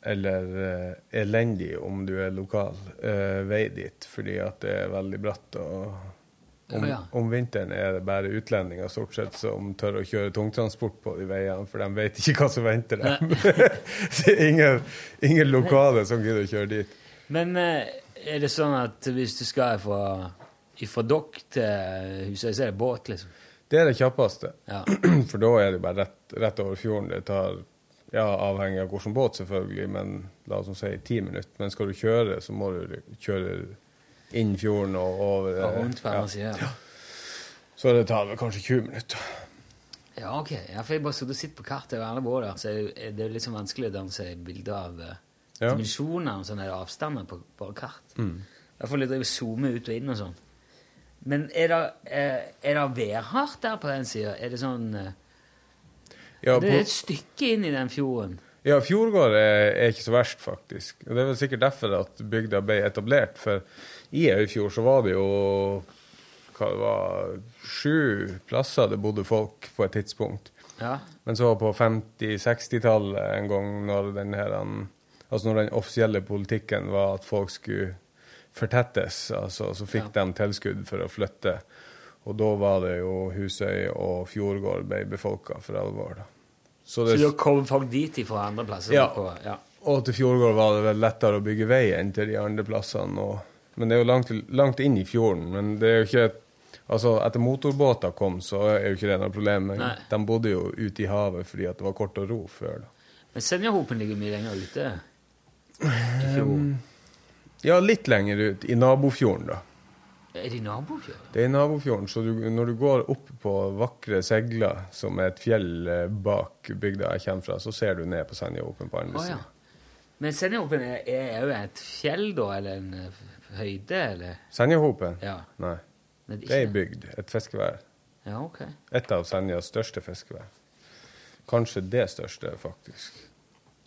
eller eh, elendig, om du er lokal, eh, vei dit, fordi at det er veldig bratt. og om, Ja, ja. om vinteren er det bare utlendinger stort sett som tør å kjøre tungtransport på de veiene, for de vet ikke hva som venter dem. *laughs* det er ingen, ingen lokale som gidder å kjøre dit. Men eh, er det sånn at hvis du skal fra, fra Dokk til Husøy, så er det båt, liksom? Det er det kjappeste. Ja. *clears throat* For da er det bare rett, rett over fjorden. Det tar, ja, avhengig av hvilken båt, selvfølgelig, men la oss si ti minutter. Men skal du kjøre, så må du kjøre inn fjorden og over. Og rundt på ja. siden. Ja. Så det tar vel kanskje 20 minutter. ja, ok. Ja, for jeg bare sitter og sitter på kartet og alle båter, så er det- er litt sånn vanskelig å danse bilder av eh, Ja. dimensjoner og sånne avstander på på kart. Mm. Jeg får litt drive zoome ut og inn og sånn. Men er det, er, er det værhardt der på den sida? Er det sånn eh, Ja, Det er et stykke inn i den fjorden. ja Fjordgård er, er ikke så verst, faktisk. Og Det er vel sikkert derfor at bygda ble etablert. For i Øyfjord så var det jo hva det var, sju plasser det bodde folk på et tidspunkt. Ja. Men så på 50-60-tallet en gang, når den, her, altså når den offisielle politikken var at folk skulle fortettes, altså, så fikk de tilskudd for å flytte. Og da var det jo Husøy og Fjordgård ble befolka for alvor. da. Så Så det, da kom folk dit fra andre plasser? Ja. På, ja. og til Fjordgård var det vel lettere å bygge vei enn til de andre plassene. Og, men det er jo langt, langt inn i fjorden. Men det er jo ikke Altså, etter motorbåter kom, så er jo ikke det noe problem. Men Nei. de bodde jo ute i havet fordi det var kort å ro før. da. Men Senjahopen ligger mye lenger ute. I fjorden. Ja, litt lenger ut, i nabofjorden, da. Er det i nabofjorden? Det er i nabofjorden, så du, når du går opp på vakre Segla, som er et fjell eh, bak bygda jeg kommer fra, så ser du ned på Senjaåpen på andre Å ja. Men Senjaåpen er, jo et fjell, da? Eller en eh, høyde? Eller? Senjahopen? Ja. Nei. Men Det er ei bygd, et fiskevær. Ja, ok. Et av Senjas største fiskevær. Kanskje det største, faktisk.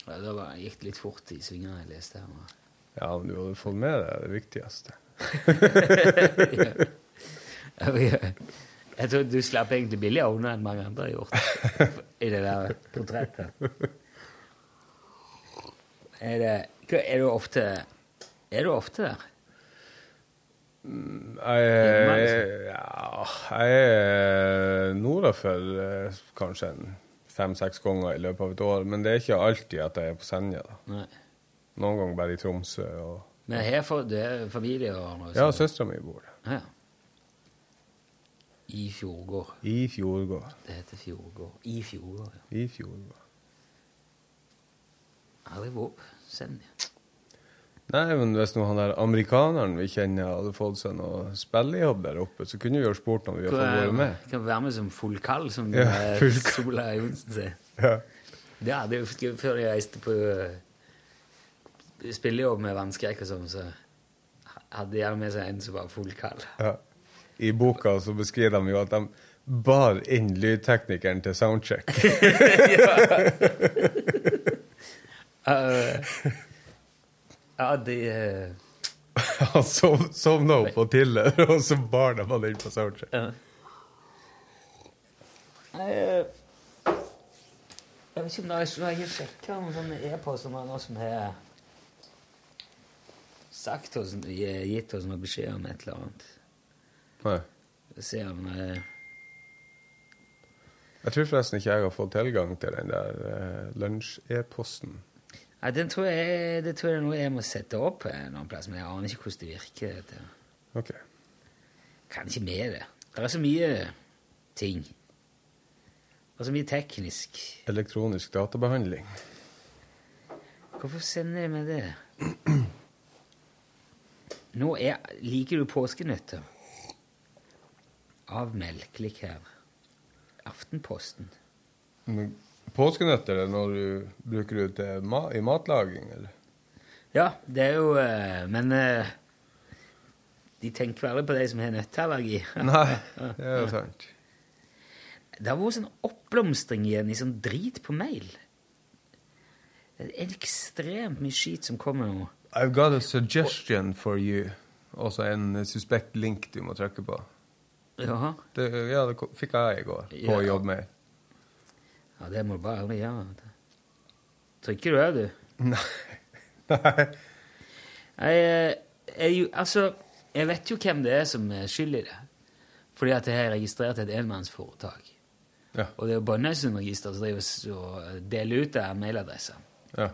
Ja, da var, gikk litt fort i svingene jeg leste her. Ja, men du hadde fått med deg det viktigste. *laughs* Jeg, jeg tror du slapp egentlig billigere unna enn mange andre har gjort i det der portrettet. Er, det, er du ofte Er du ofte der? Jeg, Hjemme, ja, jeg er nordafor eh, kanskje en fem-seks ganger i løpet av et år, men det er ikke alltid at jeg er på Senja. da. Nei. Noen ganger bare i Tromsø. Og... Men her for, det er familie og noe Ja, søstera mi bor der. Ja. I Fjordgård. I Fjordgård. Det heter Fjordgård. I Fjordgård, ja. I Fjordgård. Aldri vært på Senja. Nei, men hvis nå han der amerikaneren vi kjenner hadde fått seg noe spillejobb der oppe, så kunne vi jo spurt om vi hadde fått være med. Kan være med som full kall, som Ja, full. Sola Johnsen sier. Ja. Det hadde jo før jeg reiste på eh, spillejobb med vannskrekk og sånn, så hadde de med seg en som var full kall. Ja. I boka så beskriver de jo at de bar inn lydteknikeren til soundcheck. *laughs* Eh, *laughs* ja, det eh, Han sov, sovna opp på Tiller, *laughs* og så barna var han inn på soundcheck. Uh, eh, Jeg vet ikke om det er så jeg har sjekka noen sånne e-poster med noen som har sagt oss, gitt oss noen beskjed om et eller annet. Nei. Se om det Jeg tror forresten ikke jeg har fått tilgang til den der uh, lunsj-e-posten. Nei, den tror jeg, det tror jeg er noe jeg må sette opp en annen plass, men jeg aner ikke hvordan det virker. Dette. Ok. Kan ikke med det. Det er så mye ting. Det er så mye teknisk. Elektronisk databehandling. Hvorfor sender de meg det? Nå er, liker du påskenøtter? Avmeld. Klikk her. Aftenposten. Men Påskenøtter er når du bruker det til ma i matlaging, eller? Ja, det er jo eh, Men eh, de tenker veldig på de som har nøtteallergi. *laughs* Nei, det er jo sant. Det har vært sånn oppblomstring igjen i sånn drit på mail. Det er ekstremt mye skit som kommer nå. I've got a suggestion for you. Også en suspekt link du må trykke på. Jaha. Det, ja, det fikk jeg i går på Ja. jobbmail. Ja, det må du bare gjøre. Trykker du òg, du? Nei. *laughs* Nei. Jeg, eh, jeg, altså, jeg vet jo hvem det er som er skyld i det. Fordi at jeg har registrert et enmannsforetak. Ja. Og det er jo Brønnøysundregisteret som driver og deler ut det mailadresser. Ja.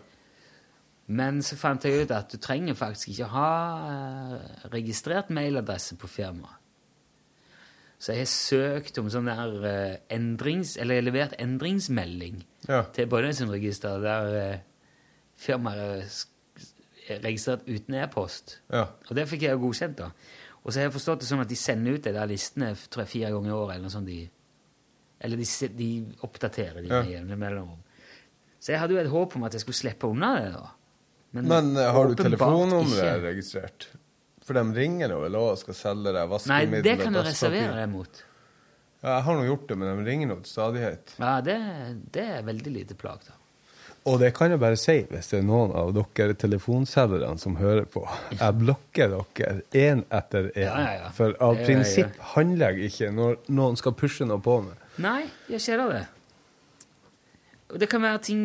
Men så fant jeg ut at du trenger faktisk ikke ha eh, registrert mailadresse på firmaet. Så jeg har søkt om sånn der eh, endrings... Eller jeg har levert endringsmelding Ja. til Brønnøysundregisteret der eh, firmaet er er registrert uten e-post. Ja. Og det fikk jeg jo godkjent, da. Og så har jeg forstått det sånn at de sender ut de der listene tror jeg, fire ganger i året, eller noe sånt. De, eller de, de oppdaterer de Ja. med jevne mellomrom. Så jeg hadde jo et håp om at jeg skulle slippe unna det, da. Men Men har du telefonnummeret registrert? For de ringer nå vel og skal selge deg Nei, det kan du reservere deg mot. Ja, jeg har nå gjort det, men de ringer nå til stadighet. Ja, det, det er veldig lite plag, da. Og det kan jeg bare si, hvis det er noen av dere telefonselgerne som hører på. Jeg blokker dere én etter én. Ja, ja, ja. For av prinsipp handler jeg ikke når noen skal pushe noe på meg. Nei, jeg ser det. Og det kan være ting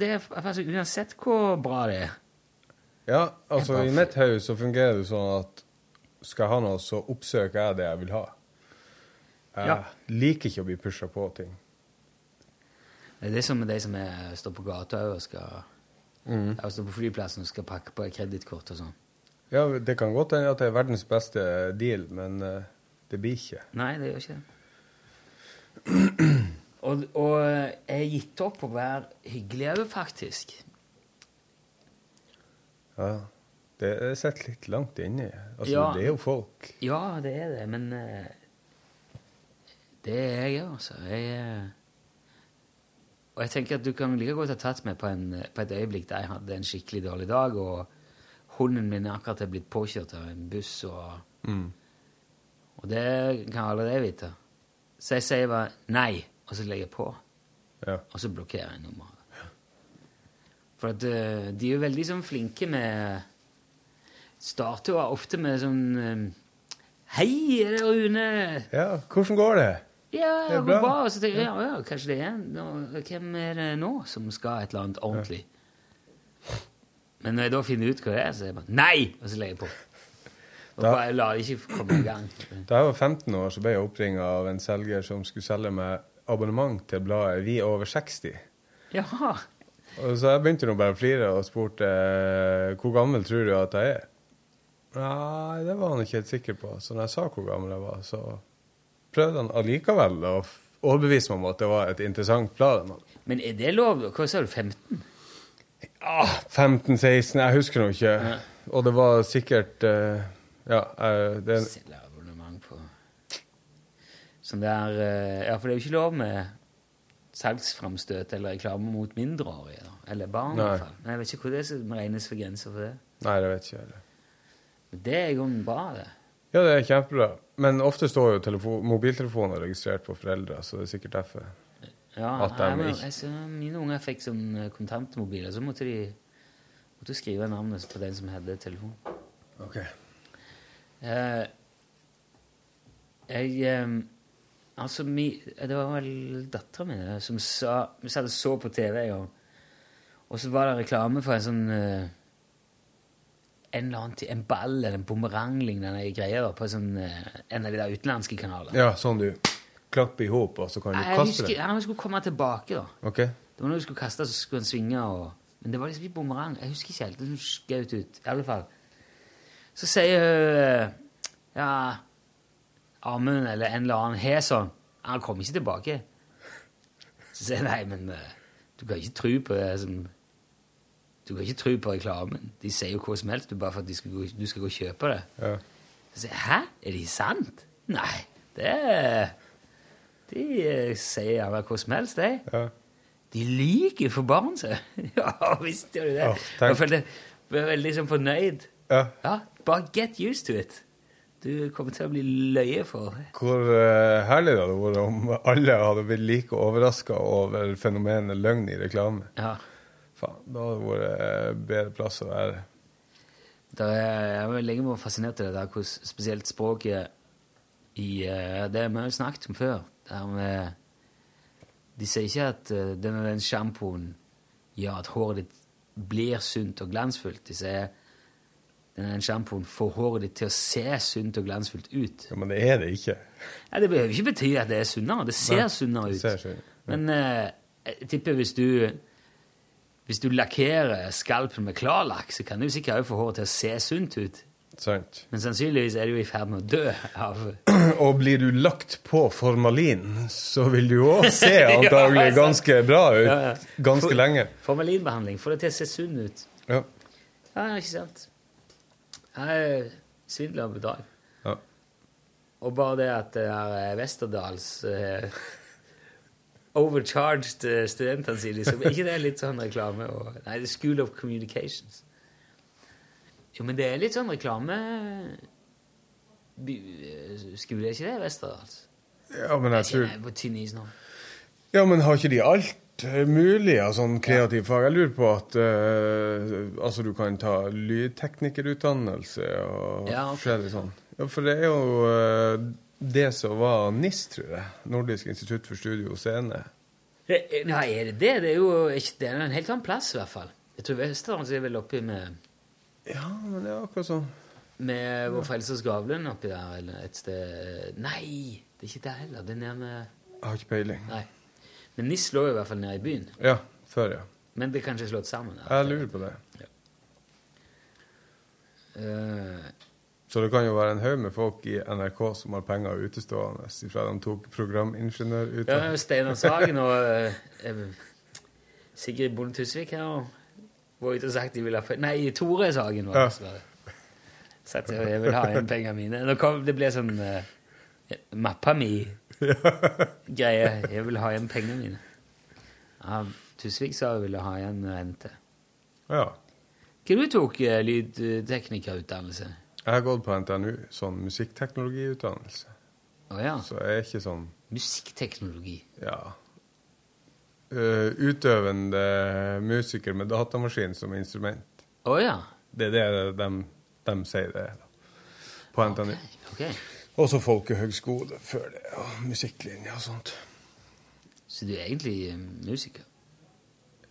Det er altså uansett hvor bra det er. Ja, altså i mitt hode så fungerer det sånn at skal jeg ha noe, så oppsøker jeg det jeg vil ha. Jeg Ja. liker ikke å bli pusha på ting. Det er det som med de som er, står på gata og skal Mm. Jeg står på flyplassen og skal pakke på kredittkort og sånn. Ja, det kan godt hende at det er verdens beste deal, men eh, det blir ikke. Nei, det gjør ikke det. *clears throat* og, og jeg har gitt opp å være hyggelig òg, faktisk. Ja, det sitter litt langt inni. Altså, Ja. det er jo folk. Ja, det er det, men uh, Det er jeg altså. Jeg, uh, og jeg tenker at du kan like godt ha tatt meg på, en, på et øyeblikk der jeg hadde en skikkelig dårlig dag, og hunden min akkurat er blitt påkjørt av en buss, og, Mm. og det kan alle det vite. Så jeg sier bare nei, og så legger jeg på. Ja. Og så blokkerer jeg nummeret. For at eh, de er jo veldig sånn flinke med Starter jo ofte med sånn eh, Hei, er det Rune? ja, hvordan går det? Ja, Det bra. går bra. Og så tenker jeg, ja, ja, kanskje det er nå, Hvem er det nå som skal et eller annet ordentlig? Men når jeg da finner ut hva det er, så er jeg bare Nei! Og så legger jeg på. Og Da- bare lar det ikke komme i gang. Da jeg var 15 år, så ble jeg oppringa av en selger som skulle selge meg abonnement til bladet Vi over 60. Jaha. Og så jeg begynte nå bare å flire og spurte eh, hvor gammel tror du at jeg er. Nei, det var han ikke helt sikker på. Så når jeg sa hvor gammel jeg var, så prøvde han allikevel å overbevise meg om at det var et interessant plan. Men er det lov? Hva sa du? 15? Ja, 15-16, jeg husker nå ikke. Og det var sikkert eh, Ja, eh, det, Sånn der Ja, for det er jo ikke lov med salgsframstøt eller reklame mot mindreårige. da. Eller barn, i hvert fall. Men jeg vet ikke hvor det som regnes for grenser for det. Nei, det vet ikke jeg. Men det er jo bra, det. Ja, det er kjempebra. Men ofte står jo mobiltelefoner registrert på foreldre, så det er sikkert derfor. Ja, At de jeg, ikke- altså, mine unger fikk sånn kontantmobil, og så måtte de måtte skrive navnet på den som hadde telefon. Ok. Eh, jeg eh, Altså, mi, det var vel dattera mi eh, som sa Vi satt og så på TV og, og så var det reklame for en sånn uh, En eller annen en ball eller en bumerang-lignende greie på sånn, uh, en av de der utenlandske kanalene. Ja, sånn du klapper i hop, og så kan du jeg kaste husker det. ja, vi skulle komme tilbake, da. Ok. Det var når du skulle kaste, så skulle han svinge og Men det var liksom ikke bumerang. Jeg husker ikke helt. Det skjøt ut. I alle fall. Så sier hun Ja, Amund eller en eller annen har sånn. Han kommer ikke tilbake. Så sier jeg nei, men eh, du kan ikke tro på det som Du kan ikke tro på reklamen. De sier jo hva som helst du bare for at de skal gå, du skal gå og kjøpe det. Ja. Så sier jeg, hæ? Er det sant? Nei, det er De eh, sier gjerne hva som helst, de. Ja. De lyver for barn, så. *laughs* ja, visst gjør de det. Oh, jeg følte jeg var veldig liksom fornøyd. Ja. Ja, bare get used to it. Du kommer til å bli løye for. Hvor uh, herlig det hadde vært om alle hadde blitt like overraska over fenomenet løgn i reklame. Ja. Faen, da hadde det vært eh, bedre plass å være. Er, jeg var lenge vært fascinert av det der, hvordan spesielt språket i uh, Det vi har snakket om før. Der med, de sier ikke at uh, den og den sjampoen gjør at håret ditt blir sunt og glansfullt. De sier den sjampoen får håret ditt til å se sunt og glansfullt ut. Ja, Men det er det ikke. Ja, det behøver ikke bety at det er sunnere. Det ser Nei, sunnere ut. ser ja. Men eh, jeg tipper hvis du hvis du lakkerer skalpen med klarlakk, så kan du sikkert også få håret til å se sunt ut. Sant. Men sannsynligvis er du i ferd med å dø av *clears throat* Og blir du lagt på formalin, så vil du òg se *laughs* antagelig Ja, ganske bra ut. Ganske lenge. formalinbehandling. får det til å se sunn ut. Ja. Ja, ikke sant? Jeg svindler bedrag. Ja. Og bare det at det er eh, Westerdals eh, *laughs* overcharged eh, studentene sine, er ikke det er litt sånn reklame? Og, nei, det er School of Communications. Jo, men det er litt sånn reklame Skulle eh, Skole, er ikke det, Westerdals? ja, men jeg tror Jeg er på tynn is nå. Ja, men har ikke de alt mulig av sånn kreativ fag? Jeg lurer på at uh, altså du kan ta lydteknikerutdannelse og Ja, okay. forskjellig sånn. Ja, for det er jo uh, det som var NIS, tror jeg. Nordisk institutt for studio og scene. Eh, Nei, er det det? Det er jo ikke, det er en helt annen plass, i hvert fall. Jeg tror Vesterålen er vel oppi med Ja, men det er akkurat sånn. Med Vår Frelsers gravlund oppi der, eller et sted Nei, det er ikke der heller. Det er nede med Jeg har ikke peiling. Nei. Men NIS lå i hvert fall nede i byen. Ja, før, ja. Men det er kanskje slått sammen. Jeg lurer på det. Eh, Så det kan jo være en haug med folk i NRK som har penger utestående fra de tok programingeniørutdanning. ja, Steinar Sagen og eh, eh, Sigrid Bonde Tusvik her var ute og sagt de ville ha Nei, Tore Sagen var det. Ja. Sagt jeg vil ha igjen pengene mine. Nå kom, det ble sånn uh, mappa mi-greie. Jeg vil ha igjen pengene mine. Ja, Tusvik sa hun ville ha igjen rente. Ja. Hva du tok uh, lydteknikerutdannelse? Jeg har gått på NTNU, sånn musikkteknologiutdannelse. Oh, ja. Så jeg er ikke sånn Musikkteknologi. Ja. Uh, utøvende musiker med datamaskin som instrument. Å ja. Det er det de, de sier det er. På NTNU. Ok. Og så folkehøgskole før det, og musikklinje og sånt. Så du er egentlig eh, musiker?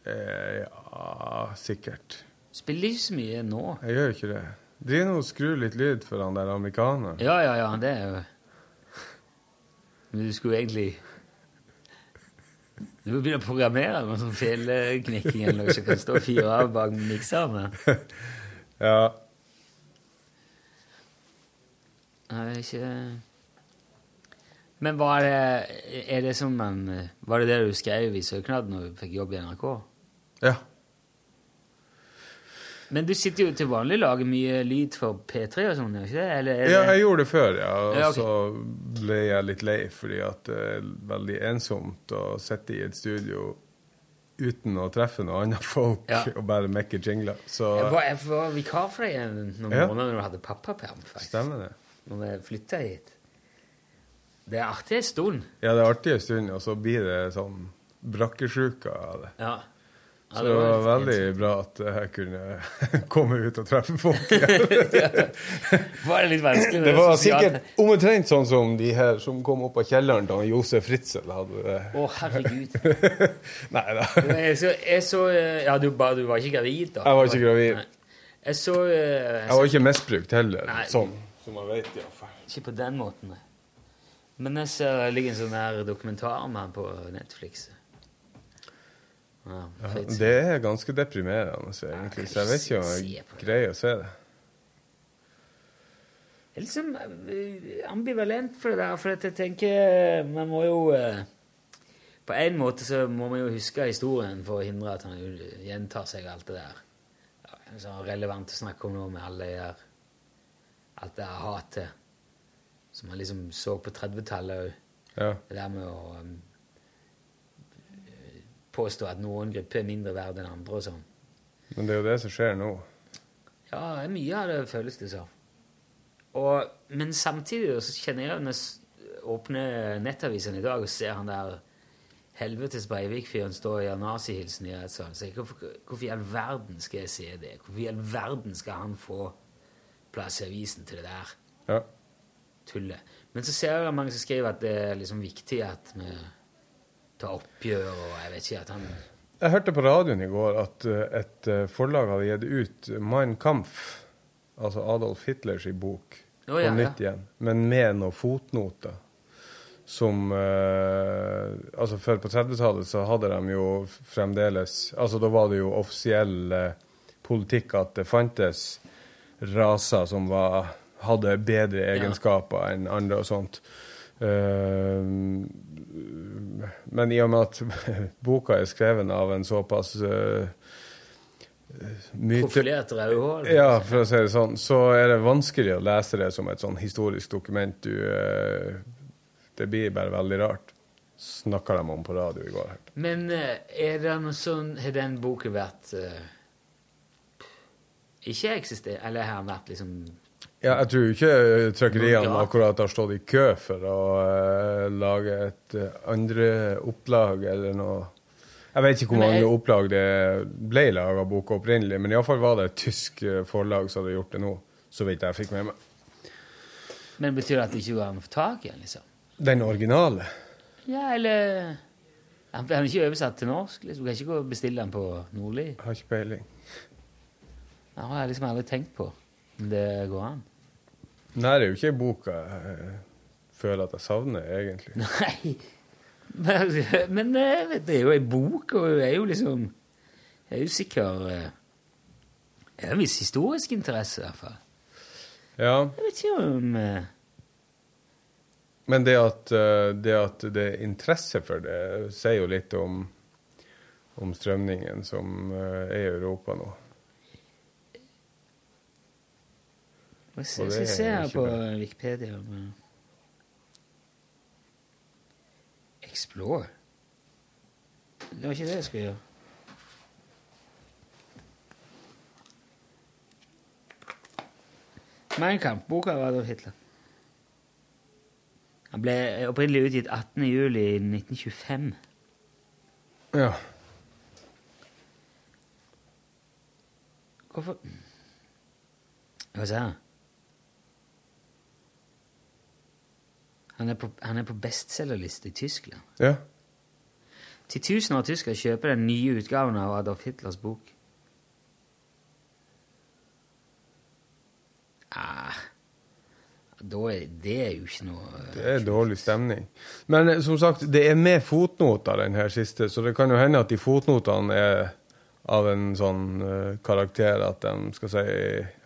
Eh, ja, sikkert. Spiller ikke så mye nå. Jeg gjør ikke det. Driver nå og skrur litt lyd for han der amerikaneren. Ja, ja, ja, det er jo Men du skulle egentlig Du må begynne å programmere med sånn feilknikking eller noe som kan stå og fyre av bak mikserne. *laughs* Ja. Jeg vet ikke Men var det Er det som en Var det det du skrev i søknaden når du fikk jobb i NRK? Ja. Men du sitter jo til vanlig lager mye lyd for P3 og sånn, ikke det? Eller er ja, jeg gjorde det før, ja. Og Ja, okay. så ble jeg litt lei fordi det er veldig ensomt å sitte i et studio uten å treffe noen andre folk Ja. og bare mekke jingler. Så Jeg var, jeg var vikar for deg noen Ja. måneder når du hadde pappaperm. faktisk. stemmer det. Når vi flytta hit. Det er artig en stund. Ja, det er artig en stund, og så blir det sånn brakkesjuka av det. Ja. Så det var veldig bra at jeg kunne *laughs* komme ut og treffe folk. *laughs* Var det litt vanskelig? Det var sikkert omtrent sånn som de her som kom opp av kjelleren da Josef Fritzel hadde det. Å, herregud. *laughs* Nei da. Jeg så, jeg så Ja, du, du var ikke gravid, da? Jeg var ikke gravid. Nei. Jeg så eh, Jeg var ikke misbrukt heller, Nei. sånn som man vet iallfall. Ikke på den måten, nei. Men jeg ser det ligger en sånn her dokumentar om han på Netflix. Ja, ja, Det er ganske deprimerende, så egentlig, så jeg vet ikke om jeg greier å se det. Jeg er liksom eh, ambivalent for det der, for at jeg tenker Man må jo eh, På en måte så må man jo huske historien for å hindre at han gjentar seg alt det der. Ja, det er så relevant å snakke om nå med alle de der Alt det der hatet som man liksom så på 30-tallet òg. Ja. Det der med å um, påstå at noen grupper er mindre verd enn andre og sånn. Men det er jo det som skjer nå. Ja, det er mye av det føles det som. Men samtidig så kjenner jeg når jeg åpner nettavisen i dag og ser han der helvetes Breivik-fyren stå og gjøre nazihilsen i rettssalen. Så jeg, hvorfor, hvorfor i all verden skal jeg se det? Hvorfor i all verden skal han få plass i avisen til det der Ja. tullet? Men så ser jeg mange som skriver at det er liksom viktig at vi tar oppgjør, og jeg vet ikke at han Jeg hørte på radioen i går at eh, et eh, forlag hadde gitt ut Mein Kampf, altså Adolf Hitlers bok, oh, ja, på nytt igjen, men med noen fotnoter. Som eh, Altså, før på 30-tallet så hadde de jo fremdeles Altså, da var det jo offisiell eh, politikk at det fantes raser som var, hadde bedre egenskaper enn andre og sånt. Eh, men i og med at *laughs* boka er skrevet av en såpass uh, Profilert rødhål. Ja, for å si det sånn, så er det vanskelig å lese det som et sånn historisk dokument. Du, eh, det blir bare veldig rart. Snakka de om på radio i går. Men eh, er det noe sånn Har den boken vært eh, Ikke eksistert Eller har vært liksom Ja, jeg tror ikke trykkeriene Ja. akkurat har stått i kø for å uh, lage et uh, andre opplag eller noe. Jeg vet ikke hvor mange jeg- opplag det ble laga boka opprinnelig, men iallfall var det et tysk eh, forlag som hadde gjort det nå, så vidt jeg fikk med meg. Men betyr det at det ikke går an å få tak i den, liksom? Den originale. Ja, eller Han han er ikke oversatt til norsk? liksom. Du kan ikke gå og bestille den på Nordli? Har ikke peiling. Det har jeg liksom aldri tenkt på. det går an. Nei, det er jo ikke ei bok jeg eh, føler at jeg savner, egentlig. *laughs* Nei. Men, eh, det er jo ei bok, og hun er jo liksom Jeg er jo sikker eh, Det er en viss historisk interesse, i hvert fall. Ja, Jeg vet ikke om eh, men det at, eh, det at det er interesse for det, sier jo litt om, om strømningen som eh, er i Europa nå. Hva skal jeg se er her på bra. Wikipedia Explore? Det var ikke det jeg skulle gjøre. Mein Kampf, boka av Adolf Hitler. Han ble opprinnelig utgitt 18. juli 1925. Ja. Hvorfor Hva sa han? Han er på, han er på bestselgerliste i Tyskland. ja. Titusener av tyskere kjøper den nye utgaven av Adolf Hitlers bok. Ah, da er, det er jo ikke noe Det er dårlig stemning. Men eh, som sagt, det er med fotnoter, den her siste, så det kan jo hende at de fotnotene er av en sånn uh, karakter at de skal si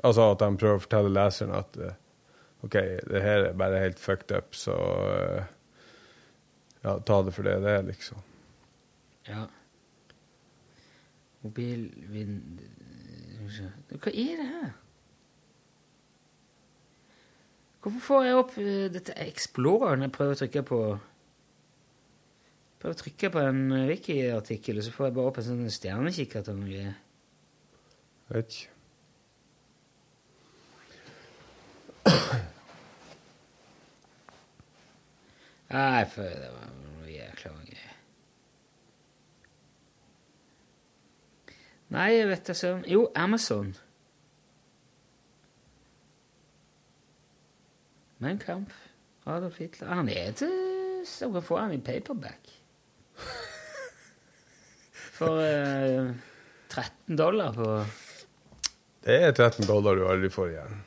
Altså at de prøver å fortelle leseren at eh, OK, det her er bare helt fucked up, så eh, Ja, ta det for det det er, liksom. Ja. Mobil vind... Hva er det her? Hvorfor får jeg opp eh, dette Explorer når jeg prøver å trykke på Prøver å trykke på en wiki-artikkel, og så får jeg bare opp en sånn stjernekikkert eller noe. Vet ikke. Nei, for det var noe jækla mange Nei, jeg vet da søren. Jo, Amazon. Men Kamp Adolf Hitler. Han er til Så kan få han i paperback. For eh, 13 dollar på Det er 13 dollar du aldri får igjen.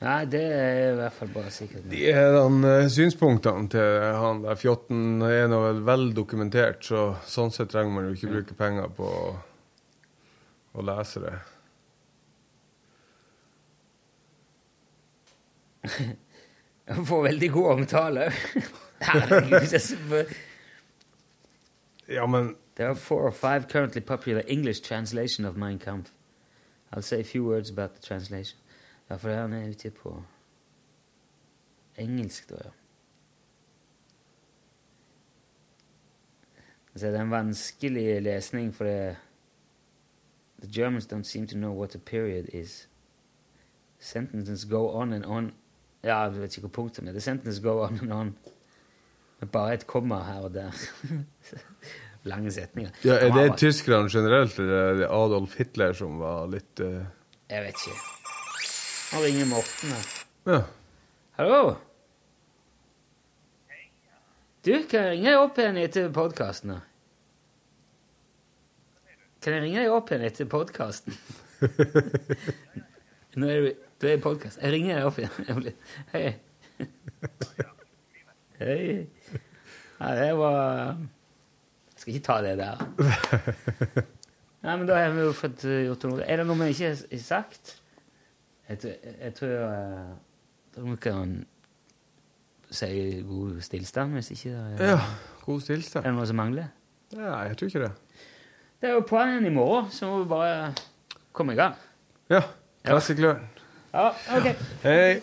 Nei, det er i hvert fall bare sikkert. De er han, eh, synspunktene til han der fjotten er nå vel vel dokumentert, så sånn sett trenger man jo ikke bruke penger på å, å lese det. *laughs* Han får veldig god omtale. *laughs* Herregud. det er så- Ja, men There are four or five currently popular English translation of Mein Kampf. I'll say a few words about the translation. Ja, for han er ute på engelsk, da, ja. Altså, det er en vanskelig lesning, for det The Germans don't seem to know what a period is. Sentences go on and on Ja, jeg vet ikke hvor punktum er. The sentences go on and on. Med bare et komma her og der. *laughs* Lange setninger. ja, Er det tyskerne generelt, eller er det Adolf Hitler som var litt uh... Jeg vet ikke. Nå ringer Morten her. Ja. Hallo? Du, kan jeg ringe deg opp igjen etter podkasten? Kan jeg ringe deg opp igjen etter podkasten? *laughs* Nå er du, du er i podkast. Jeg ringer deg opp igjen. Hei. Hei. Ja, det var Jeg skal ikke ta det der. *laughs* Nei, men da har vi jo fått eh, gjort noe. Er det noe vi ikke har sagt? Jeg, tror- jeg tror tror vi kan si god stillstand, hvis ikke det er Ja, god stillstand. Er det noe som mangler? Ja, jeg tror ikke det. Det er jo planen i morgen, så må vi bare komme i gang. Ja. Classic Løren. Ja, ok. Hei.